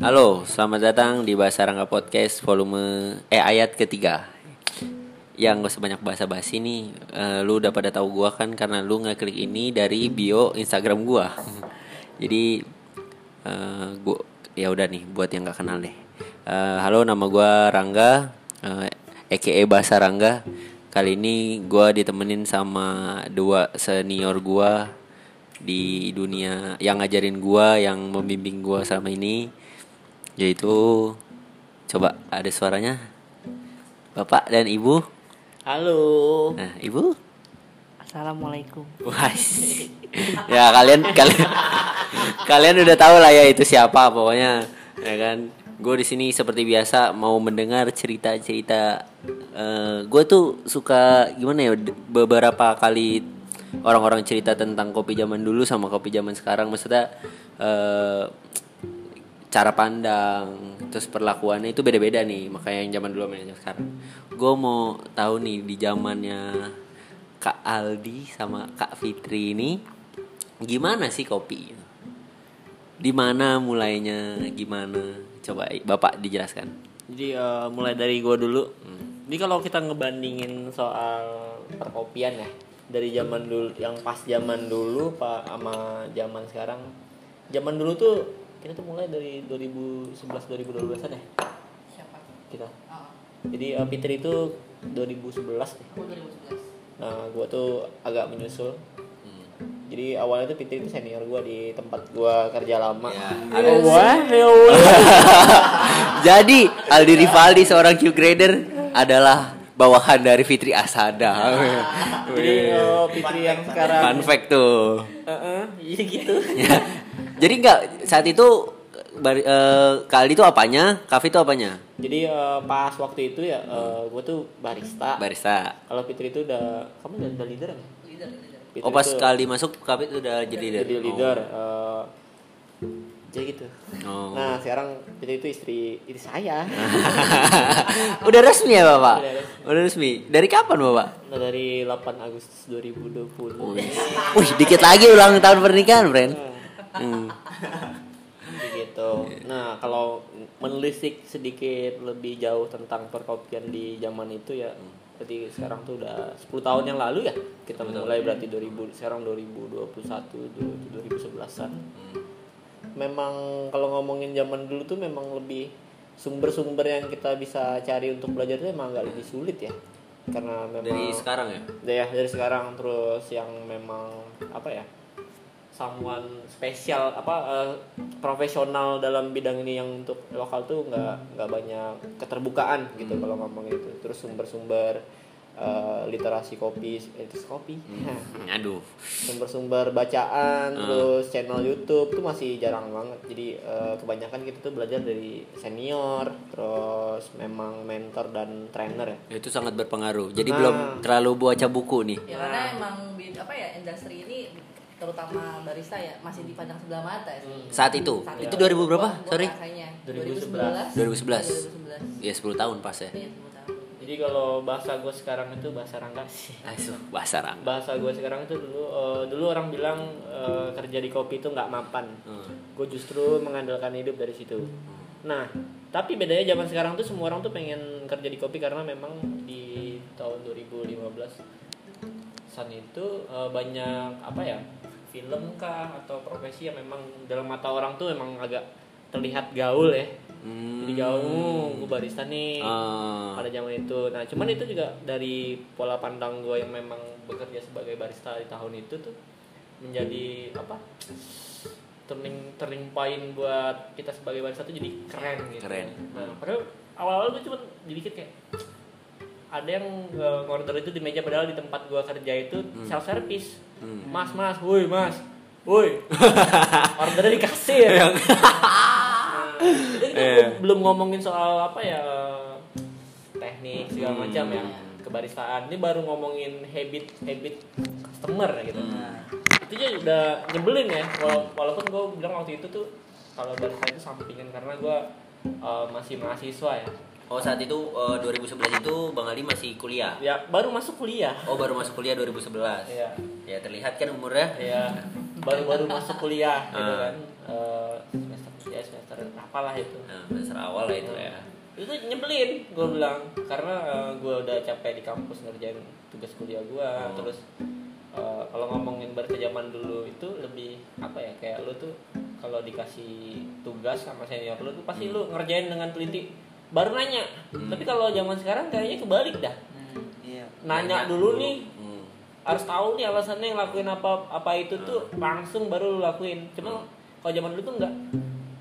Halo, selamat datang di Bahasa Rangga Podcast volume eh ayat ketiga. Yang gak sebanyak bahasa basi nih, eh, lu udah pada tahu gua kan karena lu ngeklik ini dari bio Instagram gua. Jadi eh, gua ya udah nih buat yang gak kenal deh. Eh, halo, nama gua Rangga, eh, EKE Bahasa Rangga. Kali ini gua ditemenin sama dua senior gua di dunia yang ngajarin gua, yang membimbing gua selama ini yaitu coba ada suaranya Bapak dan Ibu. Halo. Nah, Ibu. Assalamualaikum. Wah. ya kalian kalian kalian udah tahu lah ya itu siapa pokoknya ya kan. Gue di sini seperti biasa mau mendengar cerita-cerita. eh gue tuh suka gimana ya beberapa kali orang-orang cerita tentang kopi zaman dulu sama kopi zaman sekarang. Maksudnya eh cara pandang terus perlakuannya itu beda-beda nih makanya yang zaman dulu sama yang sekarang. Gue mau tahu nih di zamannya kak Aldi sama kak Fitri ini gimana sih kopi? Di mana mulainya gimana? Coba bapak dijelaskan. Jadi eh, mulai dari gua dulu. Jadi kalau kita ngebandingin soal perkopian ya dari zaman dulu yang pas zaman dulu pak sama zaman sekarang. Zaman dulu tuh kita tuh mulai dari 2011 2012 an ya Siapa? kita. Oh, Jadi eh, Fitri itu 2011 deh. aku 2011. Nah, gua tuh agak menyusul. Jadi awalnya tuh Fitri itu senior gua di tempat gua kerja lama. Ya, Oh, wah, ya jadi Aldi Rivaldi seorang Q grader adalah bawahan dari Fitri Asada Jadi eh, Fitri yang sekarang fun fact tuh Heeh, iya gitu. Jadi nggak saat itu bari, eh, Kak Aldi itu apanya, Kafe itu apanya? Jadi eh, pas waktu itu ya gue tuh barista. Barista. Kalau Fitri itu udah kamu udah, udah leader kan? Leader. Fitri Oh pas tuh Kak Aldi masuk Kafe itu udah jadi leader. jadi leader. eh, jadi gitu. Oh. Nah sekarang Fitri itu istri istri saya. udah resmi ya Bapak? Udah resmi. Udah resmi. Dari kapan Bapak? Nah dari 8 Agustus 2020. Wih, dikit lagi ulang tahun pernikahan, friend. Hmm. gitu. Nah kalau menelisik sedikit lebih jauh tentang perkopian di zaman itu ya. Berarti sekarang tuh udah 10 tahun yang lalu ya kita mulai berarti 2000 sekarang 2021 2011-an. memang kalau ngomongin zaman dulu tuh memang lebih sumber-sumber yang kita bisa cari untuk belajar itu emang agak lebih sulit ya karena memang Dari sekarang ya? ya dari sekarang terus yang memang apa ya someone spesial apa eh, profesional dalam bidang ini yang untuk lokal tuh nggak nggak banyak keterbukaan gitu kalau ngomong itu terus sumber-sumber eh, literasi kopi literasi kopi Aduh. sumber-sumber bacaan Hmm. terus channel YouTube tuh masih jarang banget jadi eh, kebanyakan kita tuh belajar dari senior terus memang mentor dan trainer ya Itu sangat berpengaruh. Jadi Nah. belum terlalu baca buku nih. Ya karena emang bid- apa ya industri ini terutama barista ya masih dipandang sebelah mata sih. Saat itu. Saat Itu 2000 berapa? Gua- Sorry. ngerasanya. 2011. 2011. 2011. Ya 10 tahun pas ya. Iya, 10 tahun. jadi kalau bahasa gue sekarang itu bahasa rangga sih Aduh, bahasa rang. bahasa gue sekarang itu dulu eh, dulu orang bilang eh, kerja di kopi itu nggak mapan Hmm. gue justru mengandalkan hidup dari situ nah tapi bedanya zaman sekarang tuh semua orang tuh pengen kerja di kopi karena memang di tahun 2015 san itu eh, banyak apa ya film kah atau profesi yang memang dalam mata orang tuh memang agak terlihat gaul ya Hmm. jadi gaul gue barista nih Ah. pada zaman itu nah cuman itu juga dari pola pandang gue yang memang bekerja sebagai barista di tahun itu tuh menjadi apa turning turning point buat kita sebagai barista tuh jadi keren gitu Keren. nah padahal awal-awal gue cuma dikit kayak ada yang uh, ngorder itu di meja padahal di tempat gua kerja itu self service Hmm. mas mas woi mas woi ordernya di kasir Yang- Nah, jadi kita Iya. belum- belum ngomongin soal apa ya teknik segala Hmm. macam ya kebaristaan ini baru ngomongin habit habit customer gitu Hmm. itu aja udah nyebelin ya Wala- walaupun gue bilang waktu itu tuh kalau barista itu sampingan karena gue uh, masih mahasiswa ya Oh saat itu eh, 2011 itu Bang Ali masih kuliah. ya baru masuk kuliah Oh baru masuk kuliah 2011. Iya. Ya terlihat kan umurnya. ya baru-baru masuk kuliah gitu Ah. kan Eh, semester ya semester apalah itu Nah, semester awal lah itu ya. itu nyebelin gue bilang karena gue udah capek di kampus ngerjain tugas kuliah gue Oh. terus eh, kalau ngomongin berke zaman dulu itu lebih apa ya kayak lu tuh kalau dikasih tugas sama senior lu tuh pasti lu ngerjain dengan teliti baru nanya Hmm. tapi kalau zaman sekarang kayaknya kebalik dah Iya. nanya dulu nih Hmm. harus tahu nih alasannya ngelakuin apa apa itu tuh langsung baru lu lakuin cuma kalau zaman dulu tuh enggak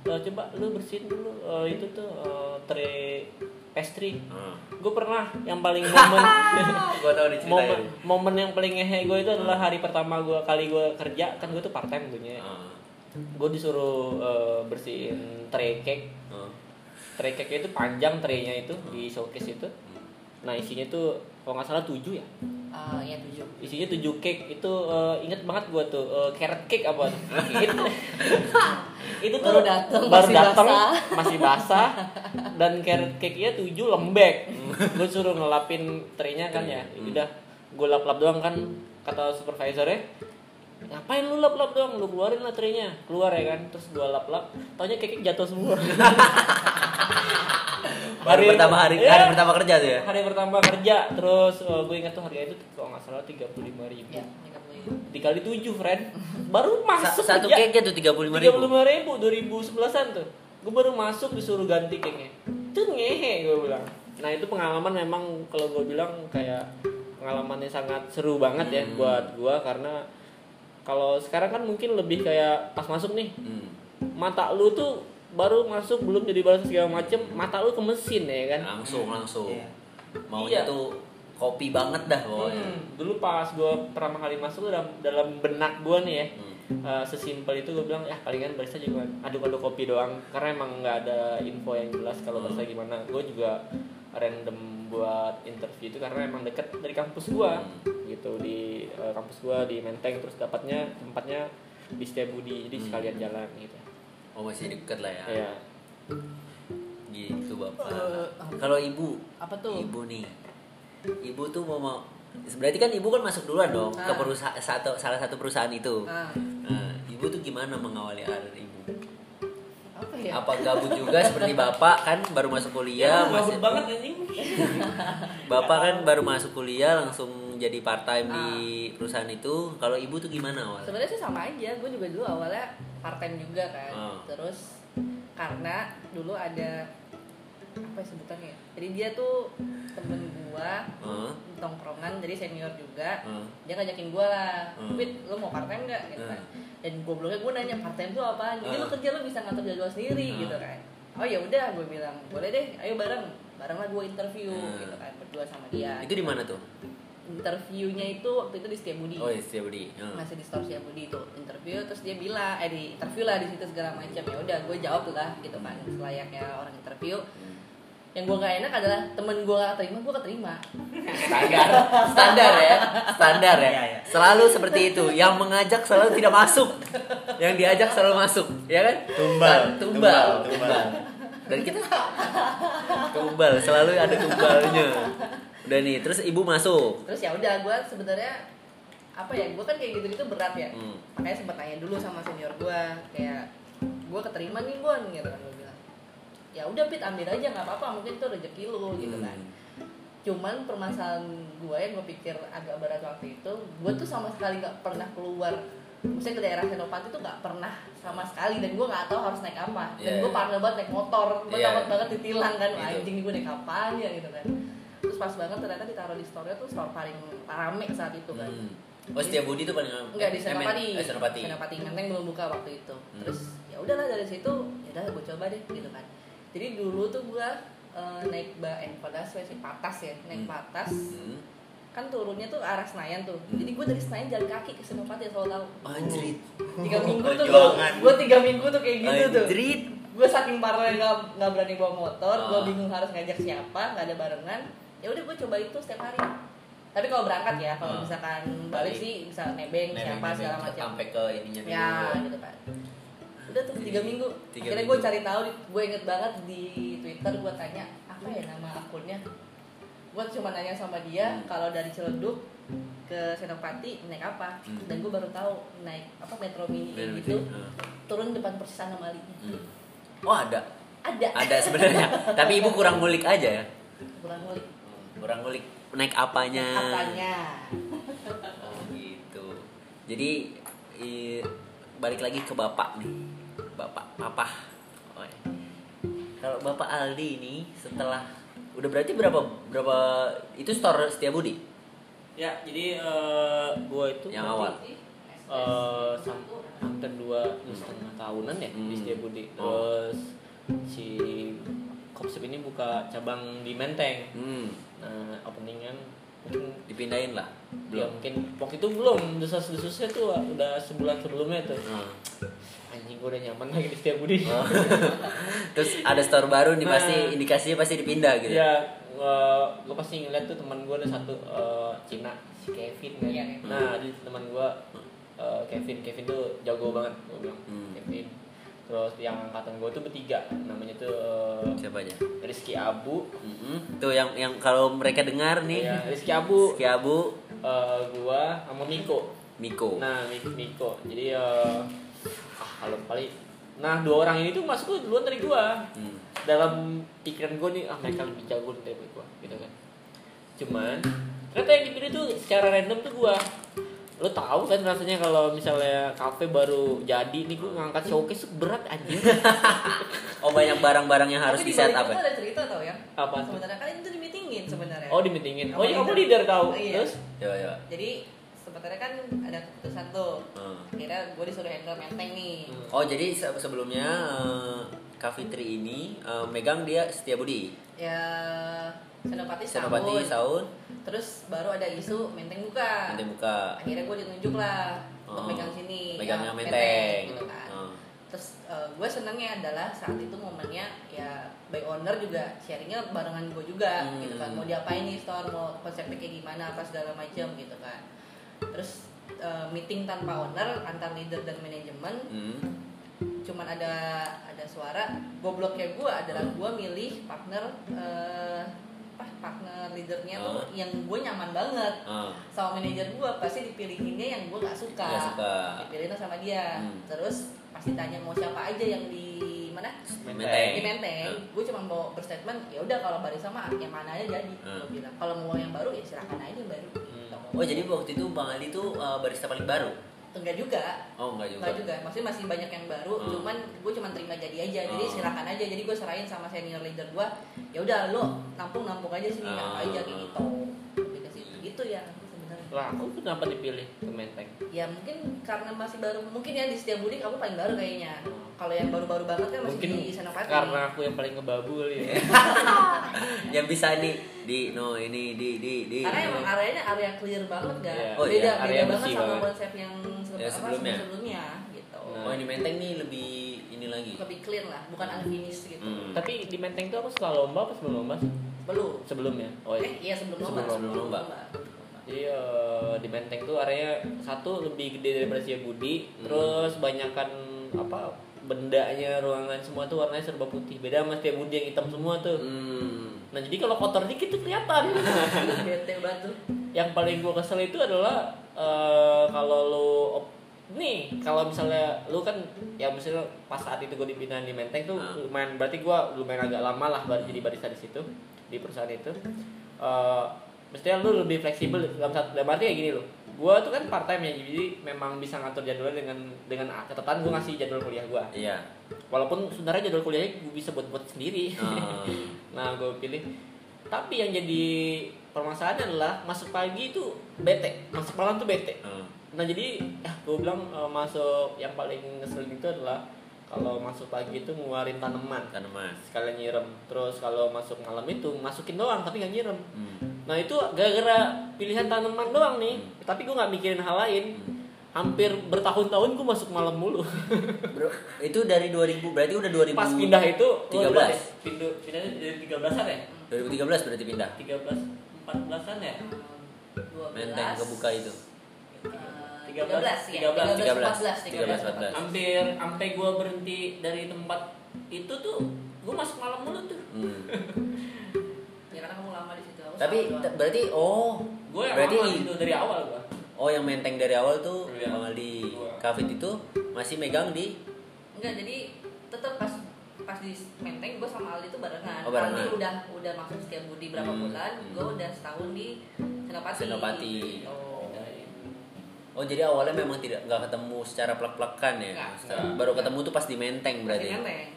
Eh, coba lu bersihin dulu eh, itu tuh eh, tray pastry Hmm. gue pernah yang paling momen Gua tahu momen diceritain. momen yang paling ngehe gue itu adalah hari pertama gue kali gue kerja kan gue tuh part time dunia Hmm. gue disuruh eh, bersihin tray cake Hmm. Tray cake itu panjang traynya itu di showcase itu. Nah isinya tuh kalau nggak salah tujuh ya? Ah, iya tujuh. isinya tujuh cake. Itu eh, inget banget gue tuh eh, carrot cake apa? Itu itu tuh Baru dateng, baru masih dateng, basah. masih basah. Dan carrot cake nya tujuh lembek. Gue suruh ngelapin traynya kan ya. Hmm. udah gue lap lap doang kan kata supervisornya ngapain lu lap lap doang lu keluarin lah traynya keluar ya kan terus gue lap lap taunya cake jatuh semua Hari pertama hari Iya. hari pertama kerja tuh ya. hari pertama kerja terus gue ingat tuh harga itu kalau nggak salah tiga puluh lima ribu Ya, tiga puluh ribu. dikali tujuh friend baru Sa- masuk satu kerja. cake nya tuh tiga puluh lima tiga ribu. puluh lima ribu dua ribu sebelasan tuh gue baru masuk disuruh ganti cake nya itu ngehe gue bilang nah itu pengalaman memang kalau gue bilang kayak pengalamannya sangat seru banget ya Hmm. buat gue karena kalau sekarang kan mungkin lebih kayak pas masuk nih Hmm. mata lu tuh baru masuk belum jadi balas segala macem mata lu ke mesin ya kan Langsung langsung. Iya. Maunya Iya. tuh kopi banget dah pokoknya. Hmm, dulu pas gue pertama kali masuk dalam dalam benak gue nih ya Hmm. eh, sesimpel itu gue bilang ya palingan barista juga aduk-aduk kopi doang karena emang nggak ada info yang jelas kalau barista gimana gue juga random buat interview itu karena emang deket dari kampus gue gitu di eh, kampus gue di Menteng terus dapatnya tempatnya di Setiabudi jadi Hmm. sekalian jalan gitu Oh masih deket lah ya. ya Gitu bapak. Eh, Kalau ibu, Apa tuh? ibu nih, ibu tuh mau mau. Berarti kan ibu kan masuk duluan dong ke Ah. perusahaan satu salah satu perusahaan itu. Ah, Nah, ibu tuh gimana mengawali karir ibu? Apa ya? Apa gabut juga seperti bapak kan baru masuk kuliah, ya, masih gabut banget anjing bapak kan baru masuk kuliah langsung jadi part time di Ah. perusahaan itu. Kalau ibu tuh gimana awal? Sebenarnya sih sama aja, gue juga dulu awalnya part time juga kan. Ah. Terus karena dulu ada apa ya sebutannya? ya? Jadi dia tuh temen gua Heeh. tongkrongan, jadi senior juga. Heeh. Dia ngajakin gua lah, Hmm. Fit, lu mau part time nggak? Gitu kan. Dan gobloknya gue nanya part time tuh apa? Jadi Hmm. lu kerja lu bisa ngatur jadwal sendiri Hmm. gitu kan. Oh ya udah, gue bilang boleh deh, ayo bareng, bareng lah gue interview Hmm. gitu kan, berdua sama dia. Itu di mana tuh? Interviewnya itu waktu itu di Setiabudi Oh, iya, Setiabudi. Heeh. masih di store Budi itu interview terus dia bilang eh di interview lah di situ segala macam ya udah gue jawab lah gitu kan selayaknya orang interview Hmm. Yang gue gak enak adalah temen gue gak terima gue keterima. Standar. Standar ya? Standar ya? Iya, iya. selalu seperti itu. Yang mengajak selalu tidak masuk. Yang diajak selalu masuk. Ya kan? Tumbal, tumbal. Tumbal, tumbal, tumbal. dan kita tumbal. Selalu ada tumbalnya. Udah nih terus ibu masuk. Terus ya udah gue sebenarnya apa ya gue kan kayak gitu gitu berat ya. Hmm. makanya sempet tanya dulu sama senior gue kayak gue keterima nih bon gitu kan ya udah pit ambil aja nggak apa-apa mungkin itu rezeki lu gitu kan Hmm. cuman permasalahan gue yang gue pikir agak berat waktu itu gue tuh sama sekali nggak pernah keluar misalnya ke daerah Senopati tuh nggak pernah sama sekali dan gue nggak tahu harus naik apa dan Yeah. gue parno banget naik motor gue Yeah. takut banget ditilang kan Wah, Gitu. anjing gue naik apaan ya gitu kan terus pas banget ternyata ditaruh di store tuh store paling rame saat itu kan Hmm. oh Setiabudi itu paling Enggak di eh, Senopati. eh, Senopati Senopati Menteng belum buka waktu itu. Hmm. Terus ya udahlah dari situ, ya udah gue coba deh gitu kan. Jadi dulu tuh gue eh, naik ba eh patas sih patas ya, naik Hmm. patas. Hmm. Kan turunnya tuh arah Senayan tuh. Hmm. Jadi gue dari Senayan jalan kaki ke Senopati asal tahu. anjrit Tiga minggu tuh gue, tiga minggu tuh kayak gitu tuh. anjrit Gue saking parah nggak nggak berani bawa motor, gue Ah. bingung harus ngajak siapa, nggak ada barengan. Ya udah gue coba itu setiap hari. Tapi kalau berangkat ya, kalau Ah. misalkan balik sih bisa nebeng, Nebeng, siapa nebeng, segala macam sampai ke ininya dulu ya gitu kan udah tuh tiga minggu Tiga akhirnya gue cari tahu gue inget banget di twitter gue tanya apa ya nama akunnya gue cuma nanya sama dia Hmm. kalau dari Ciledug ke Senopati naik apa Hmm. dan gue baru tahu naik apa metro mini Bener, gitu bener. turun depan persis anomalinya Hmm. Oh ada, ada ada sebenarnya. Tapi ibu kurang ngulik aja ya. kurang ngulik Kurang ngulik naik apanya. apanya Oh gitu. Jadi i- balik lagi ke bapak nih, bapak papa. Oh. Kalau bapak Aldi ini setelah udah berarti berapa berapa itu store Setiabudi Ya, jadi eh, gua itu yang awal. sam- hampir dua dua setengah tahunan ya di Hmm. Setiabudi. Oh. Terus si Kopsep ini buka cabang di Menteng. Hmm, Nah, openingan mungkin dipindahin lah. ya Belum. mungkin waktu itu belum desas-desusnya tuh udah sebulan sebelumnya tuh Hmm. Anjing gue udah nyaman lagi di Setiabudi Oh. Terus ada store baru nih Nah. pasti indikasinya pasti dipindah gitu. ya gue pasti ngeliat tuh teman gue ada satu eh, Cina si Kevin kan Iya. nah di teman gue eh, Kevin Kevin tuh jago banget gue bilang Hmm. Kevin terus yang angkatan gue tuh bertiga namanya tuh eh, Siapa aja? Rizky Abu Mm-mm. Tuh yang yang kalau mereka dengar nih, ya, Rizky Abu Rizky Abu, eh, gua sama Miko Miko. Nah, Mi- Miko. Jadi eh ah, kalau kali nah dua orang ini tuh masuk tuh duluan dari gua. Hmm. Dalam pikiran gua nih ah mereka lebih jago dari gua gitu kan. Cuman ternyata yang dipilih tuh secara random tuh gua. Lo tahu kan rasanya kalau misalnya kafe baru jadi nih gua ngangkat showcase berat anjir. Oh banyak barang-barang yang harus di setup itu ya. ada cerita tau ya Apa sebenarnya kan itu di meetingin sebenarnya Oh, di meetingin. Oh, iya Sama kamu leader. tahu. Iya. Terus Ya ya. jadi sebenarnya kan ada keputusan tuh Hmm. akhirnya gue disuruh handle menteng nih Hmm. Oh jadi se- sebelumnya eh, Cafetri ini eh, megang dia Setiabudi. ya Senopati Senopati setahun. Saun terus baru ada isu menteng buka nanti buka. akhirnya gue ditunjuk lah untuk Oh. megang sini Megangnya ya, menteng. gitu kan Oh. terus gue senengnya adalah saat itu momennya ya by owner juga sharingnya barengan gue juga Hmm. gitu kan mau diapain nih store mau konsepnya kayak gimana apa segala macam gitu kan terus eh, meeting tanpa owner antar leader dan manajemen Hmm. cuman ada ada suara gobloknya gue adalah Hmm. gue milih partner apa partner leadernya tuh Hmm. yang gue nyaman banget Ah. sama manajer gue pasti dipilihinnya yang gue nggak suka. Suka. Dipilihin sama dia. Hmm. Terus pasti tanya mau siapa aja yang di mana? Menteng. Di Menteng. Hmm. Gue cuma mau berstatement ya udah kalau baris sama yang mana aja jadi. Hmm. Gue bilang kalau mau yang baru ya silakan aja yang baru. Hmm. Oh jadi waktu itu Bang Ali tuh eh, barista paling baru. Enggak juga. Oh enggak juga. Enggak juga. Maksudnya masih banyak yang baru. Hmm. Cuman gue cuma terima jadi aja. Jadi Hmm. silakan aja. Jadi gue serahin sama senior leader gue. Ya udah lo nampung nampung aja sini Hmm. aja kayak gitu. Gitu ya. Lah, aku kenapa dipilih ke Menteng? Ya mungkin karena masih baru, mungkin ya di Setiabudi kamu paling baru kayaknya. Hmm. Kalau yang baru-baru banget kan masih Mungkin di Senopati. karena aku yang paling ngebabul ya. yang bisa nih di no ini di di di. Karena emang areanya area clear banget kan. Iya. Oh, beda iya, area beda banget sama banget. konsep yang se- Ya, apa, sebelumnya. sebelumnya gitu. Nah. Oh ini Menteng nih lebih ini lagi. Lebih clear lah, bukan unfinished gitu. Hmm. Tapi di Menteng tuh aku suka lomba apa sebelum lomba? sih? Belum. Sebelumnya. Oh Eh, iya. iya sebelum Sebelum lomba. sebelum lomba. Jadi eh, di Menteng tuh area satu lebih gede daripada Budi, Hmm. terus banyakan apa bendanya ruangan semua tuh warnanya serba putih. Beda sama Budi yang hitam semua tuh. Hmm. Nah jadi kalau kotor dikit tuh kelihatan. Bete yang paling gue kesel itu adalah eh, kalau lu op- nih kalau misalnya lu kan ya misalnya pas saat itu gue dipindahin di Menteng tuh Ah. lumayan berarti gue lumayan agak lama lah baru jadi barista di situ di perusahaan itu Eh mestinya lu lebih fleksibel dalam satu dalam arti kayak gini loh gue tuh kan part time ya jadi memang bisa ngatur jadwalnya dengan dengan catatan gue ngasih jadwal kuliah gue Iya. walaupun sebenarnya jadwal kuliahnya gue bisa buat buat sendiri Oh. nah gue pilih tapi yang jadi permasalahannya adalah masuk pagi itu bete masuk malam tuh bete Oh. nah jadi ya gue bilang eh, masuk yang paling ngeselin itu adalah kalau masuk pagi itu ngeluarin tanaman Tanaman. sekalian nyirem terus kalau masuk malam itu masukin doang tapi nggak nyirem Hmm. nah itu gara-gara pilihan tanaman doang nih Hmm. tapi gue nggak mikirin hal lain hampir bertahun-tahun gue masuk malam mulu Bro, itu dari 2000 berarti udah 2000 pas pindah itu 13. pindah pindah dari 13an ya 2013 berarti pindah. 13 14an ya 12. Menteng kebuka itu. Eh, 13, 13 ya. 13, 13 14. 13, 14. hampir sampai gue berhenti dari tempat itu tuh gue masuk malam mulu tuh Hmm. Ya karena kamu lama di situ. Aku Tapi berarti oh gue yang berarti gitu dari awal gue oh yang menteng dari awal tuh Iya. Bang Aldi Gua. Kafit itu masih megang di enggak jadi tetap pas pas di Menteng gue sama Aldi itu barengan. Oh, barengan. Aldi udah udah masuk setiap budi berapa Hmm, bulan, gue udah setahun di Senopati. Senopati. Oh. Oh jadi awalnya memang tidak nggak ketemu secara plek-plekan ya? Nggak. Baru ketemu tuh pas di Menteng berarti. Masih Menteng.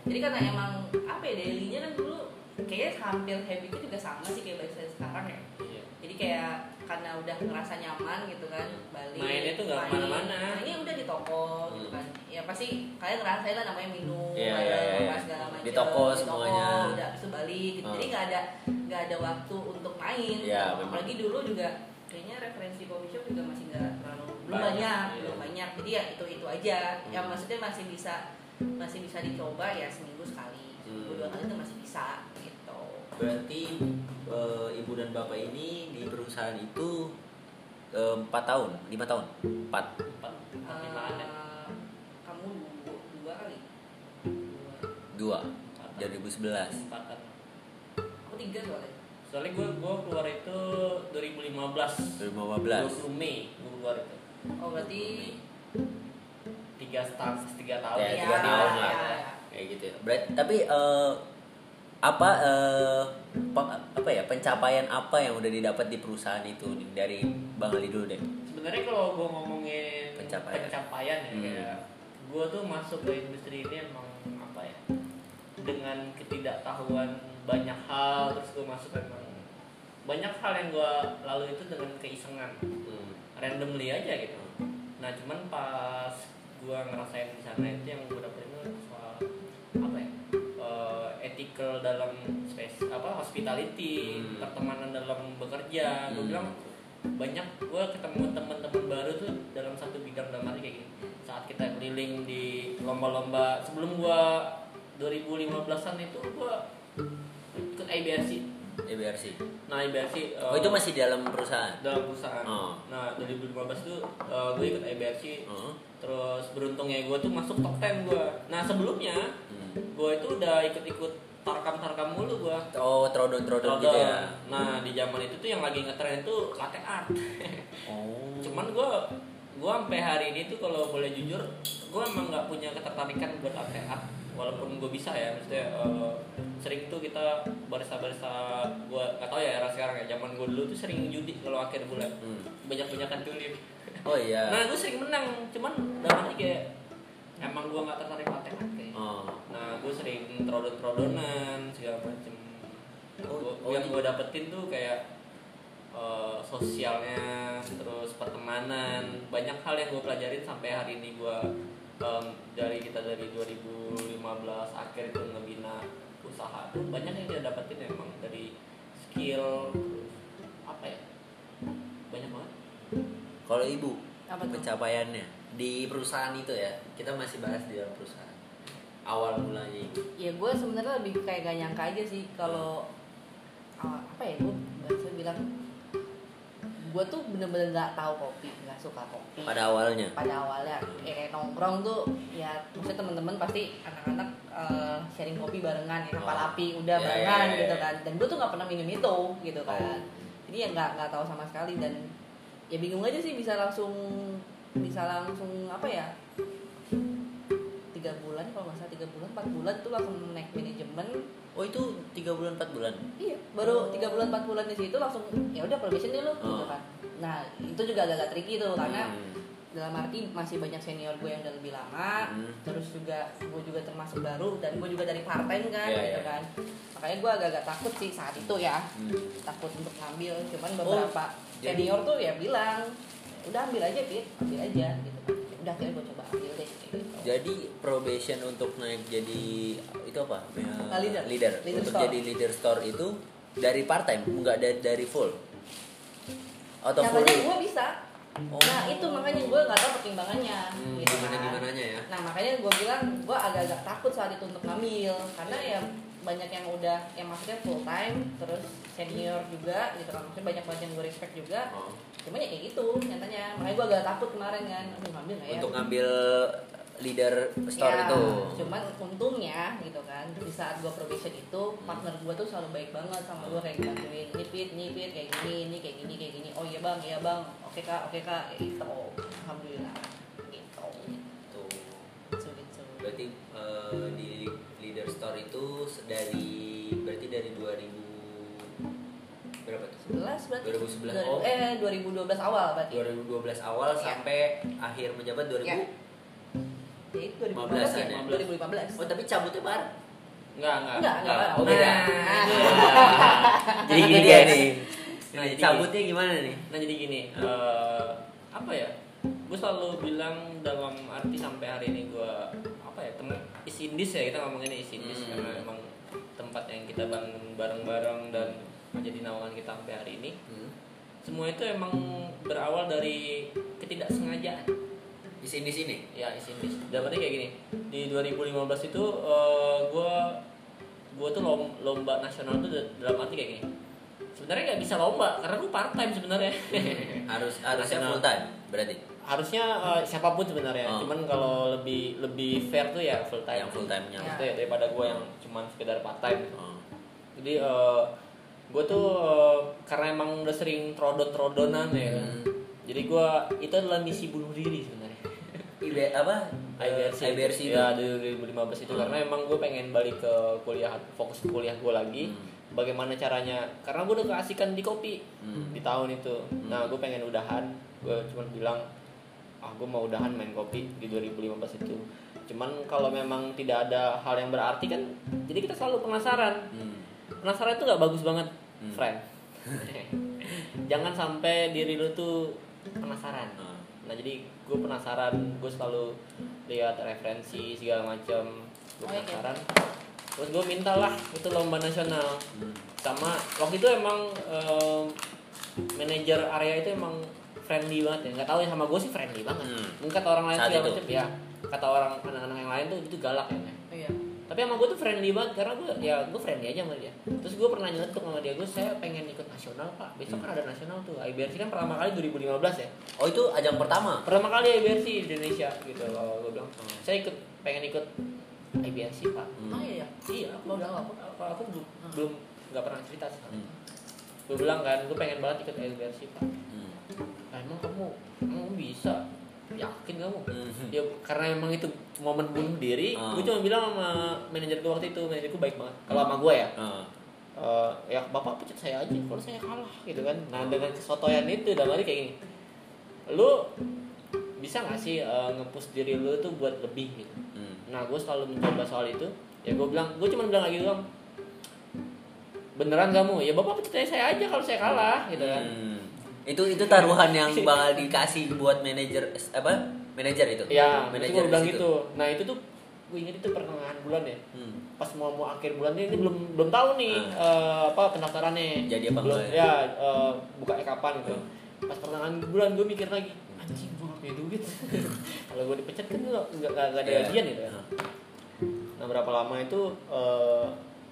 Jadi karena emang apa ya dailynya kan dulu kayaknya hampir habitnya juga sama sih kayak bahasa sekarang ya. Iya. Jadi kayak karena udah ngerasa nyaman gitu kan balik Mainnya tuh nggak main. ke mana-mana. Nah, ini udah di toko gitu Hmm. kan ya pasti kalian ngerasain lah namanya minum Iya, ada iya, iya. apa segala macam Di toko semuanya. udah habis itu balik gitu. jadi Hmm. nggak ada nggak ada waktu untuk main Iya, gitu. memang. apalagi dulu juga kayaknya referensi coffee shop juga masih nggak terlalu belum Banyak, banyak iya. belum banyak jadi ya itu itu aja yang Hmm. maksudnya masih bisa masih bisa dicoba ya seminggu sekali seminggu Hmm. dua kali itu masih bisa gitu Berarti eh, ibu dan bapak ini di perusahaan itu eh, empat tahun, lima tahun, empat. Empat, limaan ya. Eh, kamu dua, dua kali Dua. 2011. Empat aku tiga soalnya Soalnya gue gue keluar itu 2015. 2015. 20 Mei gue keluar itu. oh berarti Tiga setahun, tiga tahun. Ya, tiga tahun lah. iya. Kayak gitu. ya. Berarti tapi eh, apa eh, pe- apa ya pencapaian apa yang udah didapat di perusahaan itu dari Bang Ali dulu deh. Sebenarnya kalau gue ngomongin Pencapaian. pencapaian, ya, Hmm. kayak gue tuh masuk ke industri ini emang apa ya? Dengan ketidaktahuan banyak hal, terus gue masuk emang banyak hal yang gue lalui itu dengan keisengan, randomly aja gitu. Nah cuman pas gue ngerasain di sana itu yang gue dapetin itu soal apa ya? eh, ethical dalam space apa hospitality, Hmm. pertemanan dalam bekerja. Gue Hmm. bilang banyak gue ketemu teman-teman baru tuh dalam satu bidang dalam arti kayak gini. Saat kita keliling di lomba-lomba sebelum gue 2015-an itu gue ikut IBRC. EBRC. Nah IBRC Oh itu masih di dalam perusahaan. dalam perusahaan. Oh. Nah 2015 itu gue ikut IBRC Oh. Terus beruntungnya gue tuh masuk top 10 gue. Nah sebelumnya Hmm. gue itu udah ikut-ikut tarkam-tarkam mulu gue. Oh trodon-trodon gitu ya. Nah di zaman itu tuh yang lagi ngetren itu latte art. Oh. Cuman gue gue sampai hari ini tuh kalau boleh jujur gue emang nggak punya ketertarikan buat latte art. Walaupun gue bisa ya, maksudnya eh, sering tuh kita barista-barista gue nggak tahu ya era sekarang ya. Zaman gue dulu tuh sering judi kalau akhir bulan Hmm. banyak-banyakan tulip. Oh iya. Nah gue sering menang, cuman dalam arti kayak emang gue nggak tertarik kayak. Oh. Nah gue sering trodon-trodonan segala macem. Oh, oh, yang di- gue dapetin tuh kayak eh, sosialnya, terus pertemanan, banyak hal yang gue pelajarin sampai hari ini gue em, dari kita dari 2015 akhir itu ngebina usaha tuh banyak yang kita dapetin emang dari skill terus apa ya? Banyak banget. Kalau ibu Apa tuh? pencapaiannya? Di perusahaan itu ya kita masih bahas di dalam perusahaan. Awal mulanya ya gue sebenarnya lebih kayak gak nyangka aja sih kalau ah, apa ya gue bisa bilang gue tuh bener-bener nggak tahu kopi nggak suka kopi pada awalnya. pada awalnya ya, kayak nongkrong tuh ya maksudnya teman-teman pasti anak-anak eh, sharing kopi barengan ya kapal Oh. api udah Ya, barengan ya, ya, gitu ya. kan dan gue tuh nggak pernah minum itu gitu kan Oh. jadi ya nggak nggak tahu sama sekali dan ya bingung aja sih bisa langsung bisa langsung apa ya tiga bulan kalau nggak salah tiga bulan empat bulan tuh langsung naik manajemen Oh itu tiga bulan empat bulan. iya baru tiga bulan empat bulan di situ langsung ya udah probation dulu gitu Oh. kan nah itu juga agak-agak tricky tuh karena Hmm. dalam arti masih banyak senior gue yang udah lebih lama Hmm. terus juga gue juga termasuk baru dan gue juga dari part time kan Iya, gitu iya. kan makanya gue agak-agak takut sih saat itu ya Hmm. takut untuk ngambil cuman Oh, beberapa jadi- senior tuh ya bilang udah ambil aja Pit ambil aja gitu kan udah akhirnya gue coba ambil deh kayak gitu. Jadi probation untuk naik jadi itu apa? Ya, Ah, leader. leader. Leader untuk store. jadi leader store itu dari part time, enggak dari, dari full. Atau full. Katanya gue bisa Oh. nah itu makanya gue nggak tahu pertimbangannya Hmm, gitu gimana kan. gimana ya? Nah makanya gue bilang gue agak-agak takut saat itu untuk ngambil karena ya banyak yang udah yang maksudnya full time terus senior juga gitu kan. Maksudnya banyak banget yang gue respect juga. Oh. cuma ya kayak gitu nyatanya. Makanya gue agak takut kemarin kan. Aduh ngambil nggak ya? Untuk ngambil leader store Ya, itu. cuman untungnya gitu kan di saat gue probation itu partner gue tuh selalu baik banget sama gue kayak bantuin ini pit ini pit kayak gini ini kayak gini kayak gini. Oh iya bang. Iya bang. Oke kak. Oke kak. Kayak gitu. Alhamdulillah. Gitu. Tuh. gitu gitu. Berarti eh, di store itu dari berarti dari 2000 berapa tuh 11 berarti 2011. 2000 Oh. eh 2012 awal berarti 2012 awal Iya. sampai akhir menjabat 2000 Iya. Jadi 2015 ya 15-an ya? 2015 oh tapi cabutnya bareng Enggak, enggak. enggak enggak Enggak. Oh, beda. Nah, jadi Gini, dia guys. nih Nah, jadi- cabutnya gimana nih Nah jadi gini, eh, apa ya? Gue selalu bilang dalam arti sampai hari ini gue apa ya temen is indis ya kita ngomongin is indis Hmm. karena emang tempat yang kita bangun bareng-bareng dan menjadi naungan kita sampai hari ini. hmm. Semua itu emang berawal dari ketidaksengajaan. di sini sini Ya is indis. Dan berarti kayak gini. Di 2015 itu gue gue tuh lom- lomba nasional tuh da- dalam arti kayak gini. Sebenarnya nggak bisa lomba karena gue part time sebenarnya. harus harusnya full time berarti harusnya eh, siapa pun sebenarnya Oh. cuman kalau lebih lebih fair tuh ya full time yang full time nya Ya. Maksudnya daripada gue yang cuman sekedar part time oh. jadi gue tuh eh, karena emang udah sering trodon trodonan ya. Hmm. jadi gue itu adalah misi bunuh diri sebenarnya IB apa IBRC, Eh, IBRC ya di 2015 itu Hmm. karena emang gue pengen balik ke kuliah fokus ke kuliah gue lagi Hmm. bagaimana caranya karena gue udah keasikan di kopi Hmm. di tahun itu nah gue pengen udahan gue cuma bilang ah gue mau udahan main kopi di 2015 itu cuman kalau memang tidak ada hal yang berarti kan jadi kita selalu penasaran Hmm. penasaran itu nggak bagus banget Hmm. friend jangan sampai diri lu tuh penasaran Ah. nah jadi gue penasaran gue selalu lihat referensi segala macam gue Oh, iya. penasaran terus gue mintalah itu lomba nasional Hmm. sama waktu itu emang em, manajer area itu emang friendly banget ya. Nggak tahu ya sama gue sih friendly banget. Hmm. mungkin kata orang lain Saat segala itu. macam ya kata orang anak-anak yang lain tuh itu galak ya Nek. iya. Tapi sama gue tuh friendly banget karena gue ya gue friendly aja sama dia. Terus gue pernah nyeletuk sama dia gue saya pengen ikut nasional pak. Besok kan ada nasional tuh. IBRC kan pertama kali 2015 ya? Oh itu ajang pertama? Pertama kali IBRC di Indonesia gitu. Loh gue bilang saya ikut pengen ikut IBRC pak. Hmm. oh iya iya. Aku Mau bilang aku, aku, aku belum belum nggak pernah cerita sih. Hmm. gue bilang kan gue pengen banget ikut IBRC pak. Hmm. Emang kamu emang bisa? Yakin kamu? Hmm. ya karena emang itu momen bunuh diri Ah. gue cuma bilang sama manajer gue waktu itu manajer gue baik banget. Kalau sama gue ya? Ah. eh, ya bapak pecat saya aja kalau saya kalah gitu kan. Nah dengan kesotoyan itu dalam arti kayak gini. Lu bisa nggak sih eh, nge-push diri lu tuh buat lebih gitu? Hmm. nah gue selalu mencoba soal itu. Ya gue bilang gue cuma bilang lagi doang. Beneran kamu? Ya bapak pecat saya aja kalau saya kalah gitu kan. Hmm. Itu itu taruhan yang bakal dikasih buat manajer apa? Manajer itu. ya manajer bilang gitu nah itu tuh gue ingat itu pertengahan bulan ya Hmm. pas mau mau akhir bulan ini, belum belum tahu nih eh, apa pendaftarannya Jadi apa belum ya eh, bukanya kapan gitu Hmm. pas pertengahan bulan gue mikir lagi anjing gue gak punya duit kalau gue dipecat kan gue nggak nggak ada Iya. gajian gitu ya Ah. nah berapa lama itu eh,